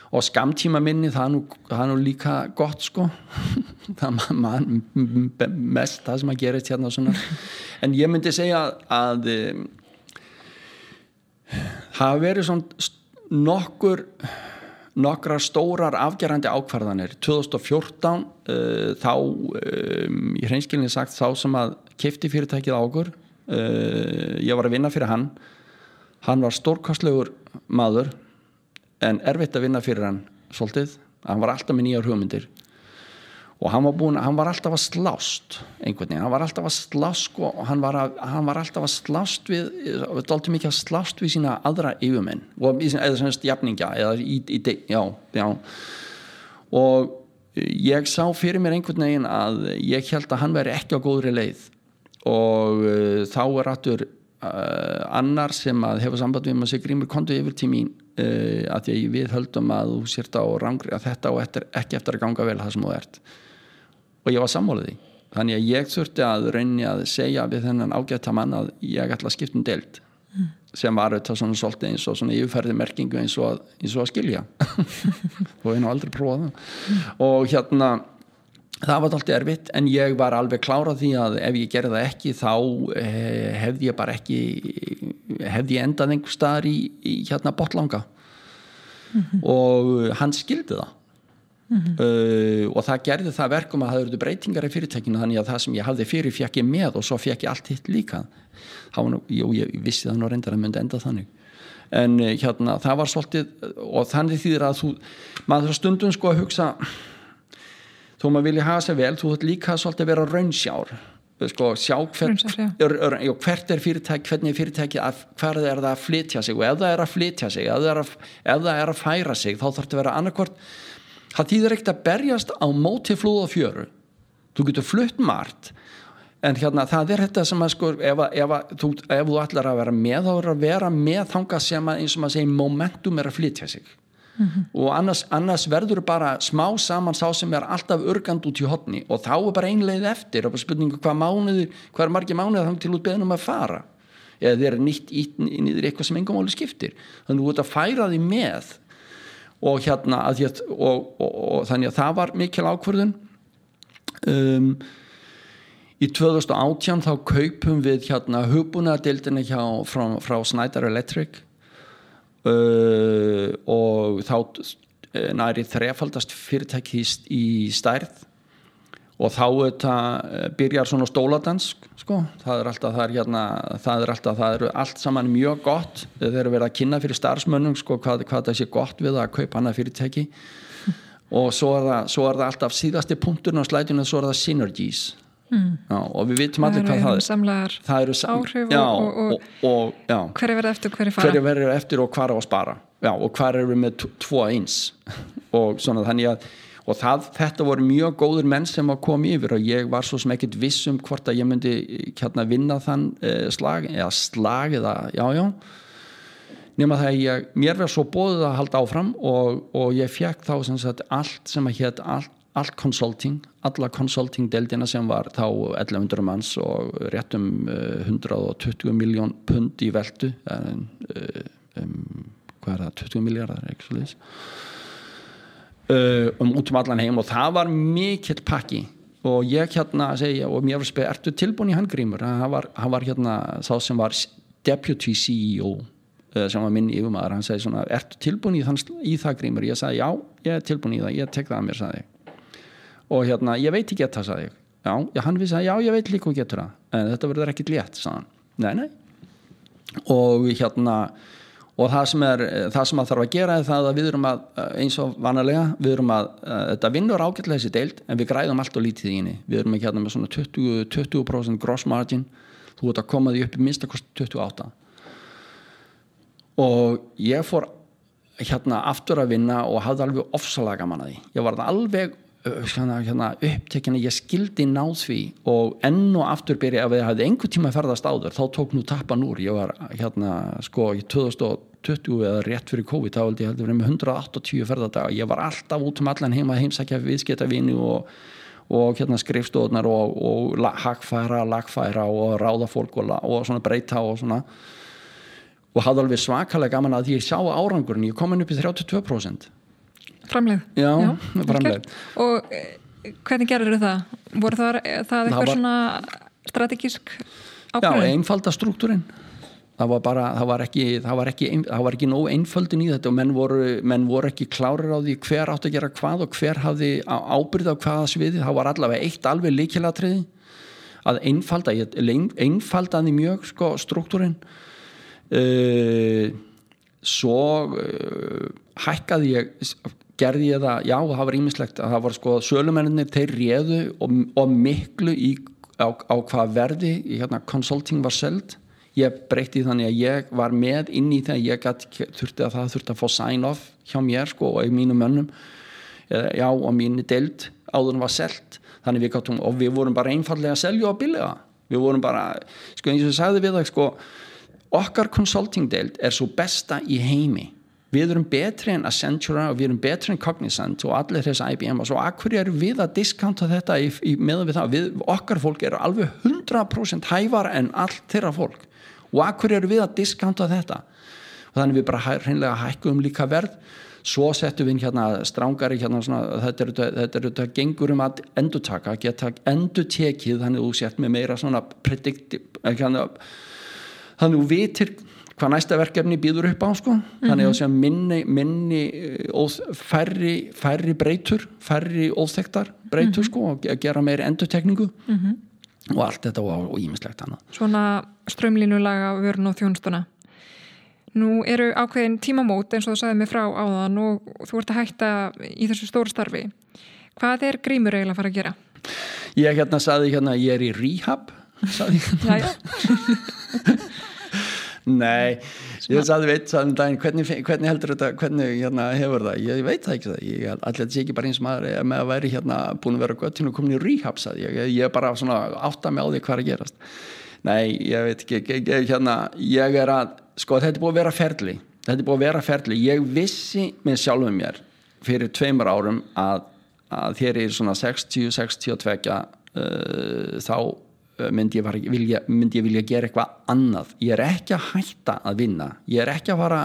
og skamtíma minni það er nú, það er nú líka gott sko. Það er man, mest það sem að gerist hérna en ég myndi segja að það hafi verið svona nokkur nokkra stórar afgerandi ákvarðanir. 2014 uh, þá um, í hreinskilinni sagt þá sem að kefti fyrirtækið águr uh, ég var að vinna fyrir hann. Hann var stórkastlegur maður en erfitt að vinna fyrir hann svolítið, hann var alltaf með nýjar hugmyndir. Og hann var, búin, hann var alltaf að slást einhvern veginn, hann var alltaf að slást og hann var, að, hann var alltaf að slást við, doldið mikið að slást við sína aðra yfirmenn, eða semst jafninga, eða í, í, já, já. Og ég sá fyrir mér einhvern veginn að ég held að hann veri ekki á góðri leið. Og uh, þá er aftur uh, annar sem að hefa samband við maður sig grímur kontu yfir til mín uh, að því að við höldum að þú sért á rangri að þetta og eftir, ekki eftir að ganga vel það sem þú ert og ég var sammálið því þannig að ég þurfti að reyni að segja við þennan ágætta mann að ég ætla að skipta um deild mm. sem var auðvitað svona svolítið eins og svona yfirferði merkingu eins og að, eins og að skilja og ná aldrei prófa það mm. og hérna það var alltaf erfitt en ég var alveg klárað því að ef ég gerði það ekki þá eh, hefði ég bara ekki hefði ég endað einhver staðar í, í hérna botlanga mm -hmm. og hann skildi það. Uh, og það gerði það verkum að það eru breytingar í fyrirtækinu þannig að það sem ég hafði fyrir fekk ég með og svo fekk ég allt hitt líka. Nú, jú, ég vissi það nú reyndar að myndi enda þannig. En uh, hérna það var svolítið og þannig þýðir að þú maður stundum sko að hugsa þó maður vilja hafa sér vel þú þurft líka svolítið að vera raunsjár. Sko, sjá hvert, er, er, já, hvert er fyrirtæki, hvernig er fyrirtæki að, hvað er það að flytja sig? Og ef það er að flytja sig, ef það er að, ef það er að færa sig þá þarf þetta að vera annarkvort það þýðir ekkert að berjast á móti flúð og fjöru. Þú getur flutt margt en hérna það er þetta sem að sko ef, ef, þú, ef þú ætlar að vera með þá er að vera með þanga sem að eins og maður segir momentum er að flytja sig mm -hmm. og annars, annars verður bara smá saman sá sem er alltaf örgand út í hodni og þá er bara einleið eftir. Og spurningu hvað mánuði hvað er margir mánuði þannig til út beðnum að fara? Eða þeir eru nýtt inn í eitthvað sem engum áli skiptir. Þannig að þú ert að færa því með. Og hérna að ég, og, og, og þannig að það var mikil ákvörðun. Um, í 2018 þá kaupum við hérna hugbúnaðadildina frá, frá Snyder Electric uh, og þá uh, næri þrefaldast fyrirtækist í stærð. Og þá þetta uh, byrjar svona stóladans sko, það er alltaf það er hérna, það er alltaf, það eru allt saman mjög gott, þeir eru verið að kynna fyrir starfsmönnum sko hvað, hvað það sé gott við að kaupa hana fyrirtæki. Og svo er, það, svo er það alltaf síðasti punkturinn á slætinu og svo er það synergies Mm. Já, og við vitum allir hvað það er. eru áhrif já, og, og, og, hverju verður eftir og hverju fara. Hverju verður eftir og hvar á að spara. Já, og eru við með tvo eins. Og svona þannig að og það, þetta voru mjög góður menn sem að koma yfir og ég var svo sem ekkert viss um hvort að ég myndi hérna vinna þann eh, slag eða slag eða já já. Nema það að ég, mér verður svo bóðið að halda áfram og, og ég fekk þá sem sagt allt sem að hétt allt allt consulting, alla consulting-deldina sem var þá 1100 manns og rétt um 120 miljón pund í veldu um, um, hvað er það, 20 miljardar uh, um út um allan heim og það var mikill pakki. Og ég hérna segja og mér var spegð, ertu tilbúin í handgrímur? Hann var, hann var hérna þá sem var deputy CEO sem var minn yfirmaður, hann segi svona ertu tilbúin í, þann, í það grímur, ég sagði já ég er tilbúin í það, ég tek það að mér sagði og hérna, ég veit ekki þetta, sagði ég. Já, já, hann vissi að já, ég veit líka hvað getur það en þetta verður ekkit létt, sagði hann. Nei, nei. Og hérna og það sem, er, það sem að þarf að gera er það að við erum að, eins og vanalega við erum að, þetta vinnur ágætlega þessi deild en við græðum allt og lítið í henni. Við erum ekki hérna með svona 20%, 20 gross margin, þú ert að koma því upp í minnstakost 28 og ég fór hérna aftur að vinna og hafði alveg að því. Ég var alveg hérna, hérna, upptekina ég skildi náð því og enn og aftur byrja ef ég hafði einhver tíma ferðast áður þá tók nú tappan úr. Ég var hérna sko í 2020 eða rétt fyrir COVID þá held ég heldur með 180 ferðardaga ég var alltaf út um allan heima heimsækja viðskiptavinni og, og hérna skrifstofnar og, og hagfæra, lagfæra og ráða fólk og, og svona breyta og svona. Og hafði alveg svakalega gaman að ég sá árangurinn. Ég kom inn upp í 32% Framleið? Já, Já framleið. Og eh, hvernig gerður það? Voru það, það eitthvað var, svona strategísk ákveðin? Já, einfalda struktúrin. Það var bara, það var ekki, það var ekki, það var ekki nóg einföldin í þetta og menn voru, menn voru ekki klárir á því hver átt að gera hvað og hver hafði ábyrð á hvaða sviði. Það var allavega eitt alveg líkilatriði að einfalda, einfaldaði mjög sko struktúrin. Uh, svo uh, hækkaði ég gerði ég það, já það var ímislegt að það var sko sölumennir, þeir réðu og, og miklu í, á, á hvað verði, hérna consulting var seld, ég breytti þannig að ég var með inn í það ég gat, þurfti að það þurfti að fá sign off hjá mér sko og í mínum mönnum. Eða, já og mínu deild áður var seld, þannig við gáttum og við vorum bara einfallega að selja og billega við vorum bara, sko eins og ég sagði við það sko, okkar consulting deild er svo besta í heimi við erum betri en Accenture og við erum betri en Cognizant og allir þessi IBM og svo akkur er við að diskanta þetta í, í, meðan við það, við, okkar fólk eru alveg 100% hævar en allt þeirra fólk. Og akkur eru við að diskanta þetta? Og þannig við bara hreinlega hækkum líka verð. Svo settum við hérna strángari hérna svona, þetta er þetta, þetta gengur um að endurtaka, geta endur tekið þannig þú sett með meira svona predikti, hérna þannig þú vitir hvað næsta verkefni býður upp á sko. þannig að það minni, minni óð, færri, færri breytur færri óþektar breytur sko, og gera meiri endurtekningu og allt þetta og ímislegt annað. Svona strömlínulaga vörun og þjónstuna Nú eru ákveðin tímamót eins og þú sagði mig frá áðan og þú ert að hætta í þessu stóru starfi. Hvað er grímur eiginlega að fara að gera? Ég hérna saði hérna ég er í rehab saði ég Nei, ég sagði veit um daginn, hvernig, hvernig heldur þetta hvernig hérna, hefur það, ég veit það ekki það ég. Allir þetta sé ekki bara eins maður með að væri hérna búin að vera göttinu og komin í rehab saði ég, ég er bara svona átta með á því hvað er að gerast. Nei, ég veit ekki, ég, ég, hérna ég er að, sko þetta er búin að vera ferli. Þetta er búin að vera ferli, ég vissi með sjálfum mér fyrir tveimur árum að, að þér er svona 60-62 uh, þá myndi ég, vilja, myndi ég vilja gera eitthvað annað? Ég er ekki að hætta að vinna. Ég er ekki að fara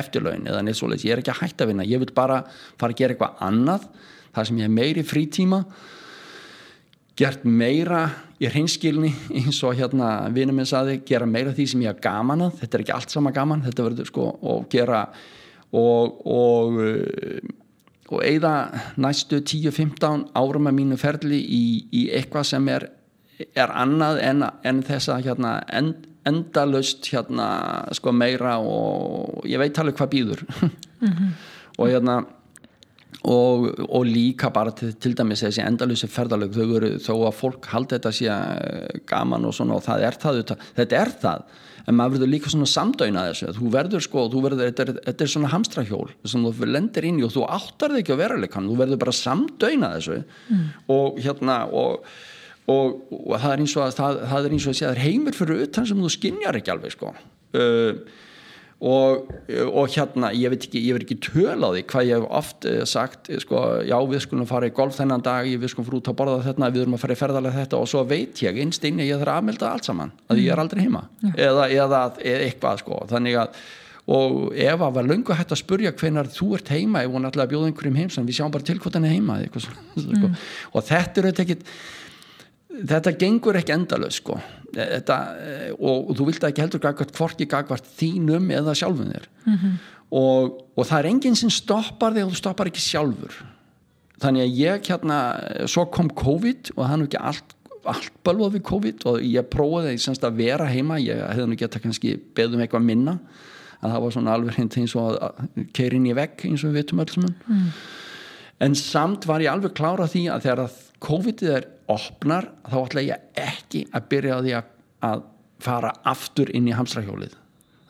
eftirlaun eða neitt svoleiðis, ég er ekki að hætta að vinna. Ég vil bara fara að gera eitthvað annað. Þar sem ég hef meiri frítíma gert meira í hreinskilni eins og hérna vinnum minn saði, gera meira því sem ég hafa gaman að þetta er ekki allt sama gaman, þetta verður sko og gera og og og eigða næstu 10-15 árum að mínu ferli í, í eitthvað sem er er annað en, en þess að hérna, end, endalust hérna, sko meira og ég veit alveg hvað býður mm -hmm. og hérna og, og líka bara til, til dæmis þessi endalusi ferðalög þau eru þó að fólk haldi þetta sé gaman og svona og það er það þetta er það en maður verður líka svona samdöina þessu þú verður sko, þú verður, þetta er, þetta er svona hamstrahjól sem þú lendir inn í og þú áttar þig ekki að vera leikann, þú verður bara samdöina þessu mm. og hérna og og, og það er eins og að það, það er eins og að segja það er heimur fyrir utan sem þú skinjar ekki alveg sko. Uh, og, og hérna ég veit ekki, ég verð ekki töl á því hvað ég hef oft uh, sagt sko, já við skulum fara í golf þennan dag við skulum fara út að borða þetta, við erum að fara í ferðarlega þetta og svo veit ég einst inn ég þarf að aðmelda allt saman, að ég er aldrei heima. Mm. eða, eða, eða eitthvað sko. Þannig að og ef að var lungu hægt að spurja hvenar þú ert heima ef hún ætlaði að bjóða einhverjum heimsan við sjáum bara til hvort hann er heima mm. og þetta er þetta ekkit þetta gengur ekki endalöð sko. Þetta, og, og þú vilt ekki heldur gagvart hvorki gagvart þínum eða sjálfum þér. Mm -hmm. og, og það er enginn sem stoppar þig og þú stoppar ekki sjálfur. Þannig að ég hérna svo kom COVID og nú ekki allt, allt bölvað við COVID og ég prófaði semst að vera heima. Ég hefði nú geta kannski beðum eitthvað minna að það var svona alveg hreint eins og að keira inn í vegg eins og við veitum öll mm. en samt var ég alveg klára því að þegar að COVID-ið er opnar þá ætla ég ekki að byrja á því að, að fara aftur inn í hamstrahjólið.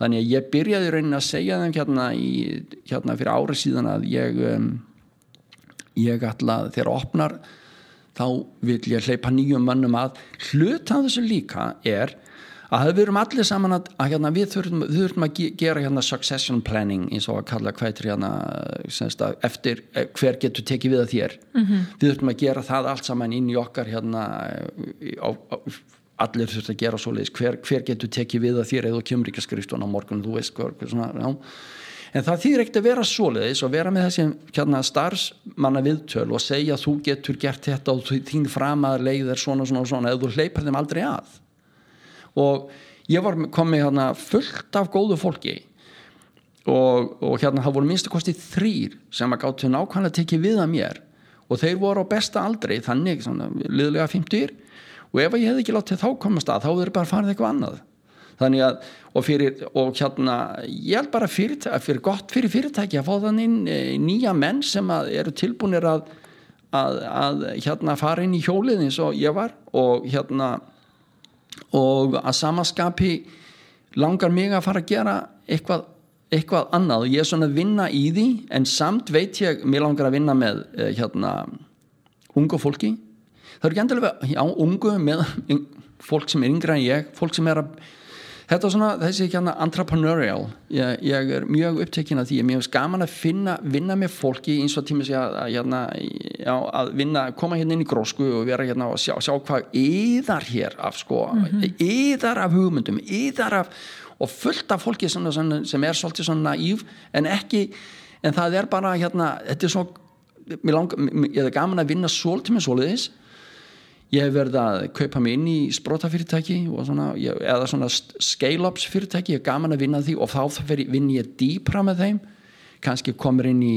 Þannig að ég byrjaði raunin að segja þeim hérna, í, hérna fyrir árið síðan að ég um, ég ætla að þegar opnar þá vil ég hleypa nýjum mönnum að. Hlut að þessu líka er að við erum allir saman að, að hérna, við þurfum, þurfum að gera hérna, succession planning eins og að kalla hvætri hérna, að eftir eh, hver getur tekið við að þér. Mm -hmm. við þurfum að gera það allt saman inn í okkar hérna á, á, allir þurfum að gera svoleiðis. Hver, hver getur tekið við að þér eða kemur ekki að skrifstuna á morgun þú veist hver, svona, já. En það þýðir ekkert að vera svoleiðis og vera með þessi hérna, starfsmanna viðtöl og segja þú getur gert þetta og þín framaðar leið er svona svona svona eða þú hleypar þeim aldrei að og ég var komið hérna fullt af góðu fólki. Og, og hérna það voru minnstu kostið þrýr sem að gáttu nákvæmlega tekið við að mér. Og þeir voru á besta aldri þannig svona liðlega 50 og ef ég hef ekki látið þá komast að þá verður bara farið eitthvað annað. Þannig að og, fyrir, og hérna ég held bara fyrir, gott fyrir fyrirtæki að fá þannig e, nýja menn sem eru tilbúinir að, að, að hérna fara inn í hjólið eins og ég var. Og hérna og að samaskapi langar mig að fara að gera eitthvað, eitthvað annað. Og ég er svona að vinna í því en samt veit ég, mér langar að vinna með eh, hérna ungu fólki. Það eru ekki endilega, já, ungu með fólk sem er yngra en ég fólk sem er að þetta er svona þessi hérna entrepreneurial. Ég, ég er mjög upptekinn af því. Ég er mjög skaman að finna, vinna með fólki eins og tíma að, að, hérna, já, að vinna, koma hérna inn í grósku og vera hérna og sjá, sjá hvað yðar hér af sko, mm -hmm. yðar af hugmyndum, yðar af og fullt af fólki sem, sem er svolítið svona næv en ekki en það er bara hérna, þetta er svo ég er gaman að vinna svolítið með svolítið ég hef verið að kaupa mig inn í sprótafyrirtæki eða svona scale-ups fyrirtæki, ég er gaman að vinna því og þá vinn ég dýpra með þeim. Kannski komur inn í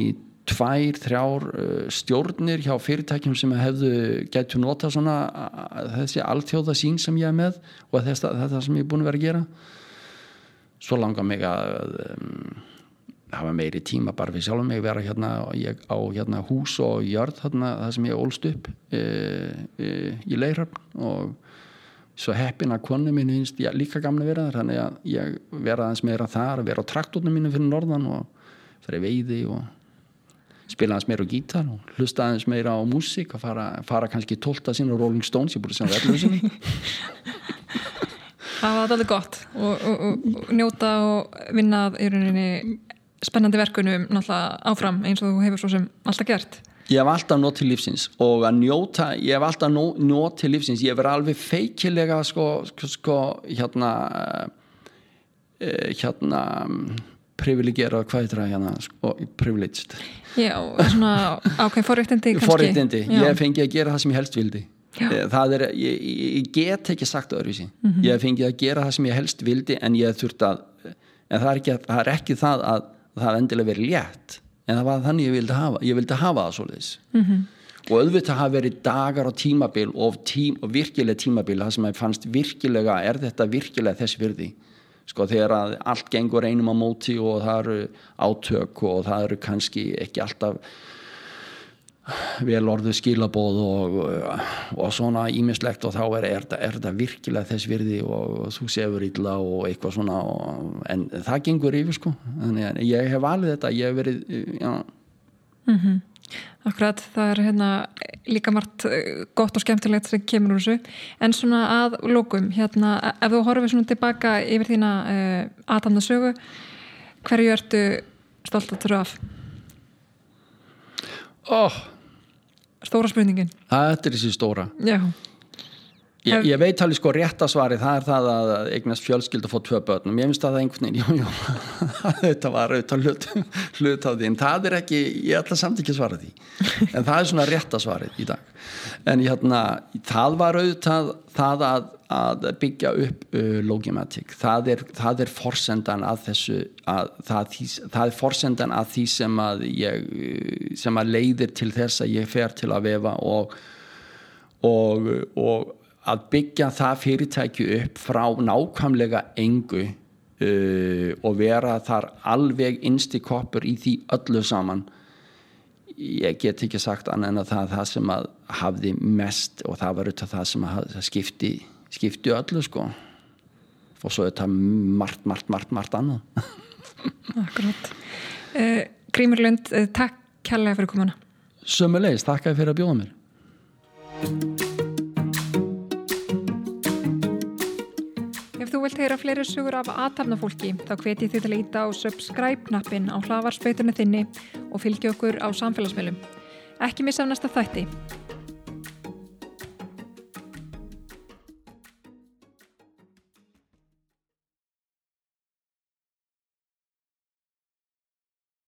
tvær, þrjár uh, stjórnir hjá fyrirtækjum sem hefðu getur nota svona þessi alltjóða sín sem ég er með og þetta það sem ég er búin að vera að gera. Svo langar mig að um, hafa meiri tíma bara fyrir sjálf mig vera hérna ég, á hérna, hús og jörð hérna, það sem ég ólst upp e, e, í Leirhafn og svo heppin að konu mín finnst ég líka gamla vera þar þannig að ég vera aðeins meira þar vera á traktornum mínu fyrir norðan og fyrir veiði og spila aðeins meira á gítar og hlusta aðeins meira á músík og fara, fara kannski tólta sín á Rolling Stones, ég búið að segja verðlöðsynni Það var alveg gott og, og, og, og njóta og vinna í rauninni spennandi verkunum náttúrulega áfram eins og þú hefur svo sem alltaf gert. Ég hef alltaf nótt til lífsins og að njóta, ég hef alltaf nótt til lífsins, ég hef verið alveg feikilega sko, sko hérna uh, hérna privilegerað, hvað er það hérna sko, privileged. Já, svona ákveð forréttindi Forréttindi, ég fengi að gera það sem ég helst vildi. Já. Eh, það er, ég, ég get ekki sagt öðruvísi, mm -hmm. ég fengi að gera það sem ég helst vildi en ég þurft að en það er ekki það, er ekki það að það hefði endilega verið létt en það var þannig ég vildi hafa ég vildi hafa það svolítið mm -hmm. og auðvitað hafa verið dagar og tímabil og, tím, og virkilega tímabil það sem ég fannst virkilega, er þetta virkilega þessi virði sko þegar að allt gengur einum á móti og það eru átök og það eru kannski ekki alltaf vel orðu skilabóð og, og svona ímislegt og þá er, er, er þetta virkilega þess virði og þú sefur illa og eitthvað svona og, en það gengur yfir sko en ég hef valið þetta, ég hef verið mm -hmm. Akkurat, það er hérna líka margt eh, gott og skemmtilegt sem kemur úr þessu, en svona að lókum, hérna, ef þú horfið svona tilbaka yfir þína uh, aðtandarsögu hverju ertu stolt að þurfa af? Óh oh stóra spurningin þetta er þessi stóra Já. Ég, ég veit alveg sko réttasvari það er það að eignast fjölskyld að fá tvö börnum ég finnst að það einhvern veginn jú, jú, þetta var auðvitað hlut, hlut á því. En það er ekki, ég ætla samt ekki að svara því. En það er svona réttasvarið í dag. En hérna, það var auðvitað það að, að byggja upp uh, logimatic. Það er, það er forsendan að þessu að, það, það er forsendan að því sem að ég sem að leiðir til þess að ég fer til að vefa og og, og að byggja það fyrirtæki upp frá nákvæmlega engu uh, og vera þar alveg innst í koppur í því öllu saman. Ég get ekki sagt annað en að það er það sem að hafði mest og það var auðvitað það sem að skipti, skipti öllu sko. Og svo auðvitað margt, margt, margt, margt annað. Akkurát uh, Grímur Lund, uh, takk kærlega fyrir komuna. Sömulegis, takk að fyrir að bjóða mér þú vilt heyra fleiri sugur af aðtapnafólki þá hveti þið til að íta á subscribe-knappin á hlavarspöytunni þinni og fylgja okkur á samfélagsmiðlum. Ekki missa af næsta þætti.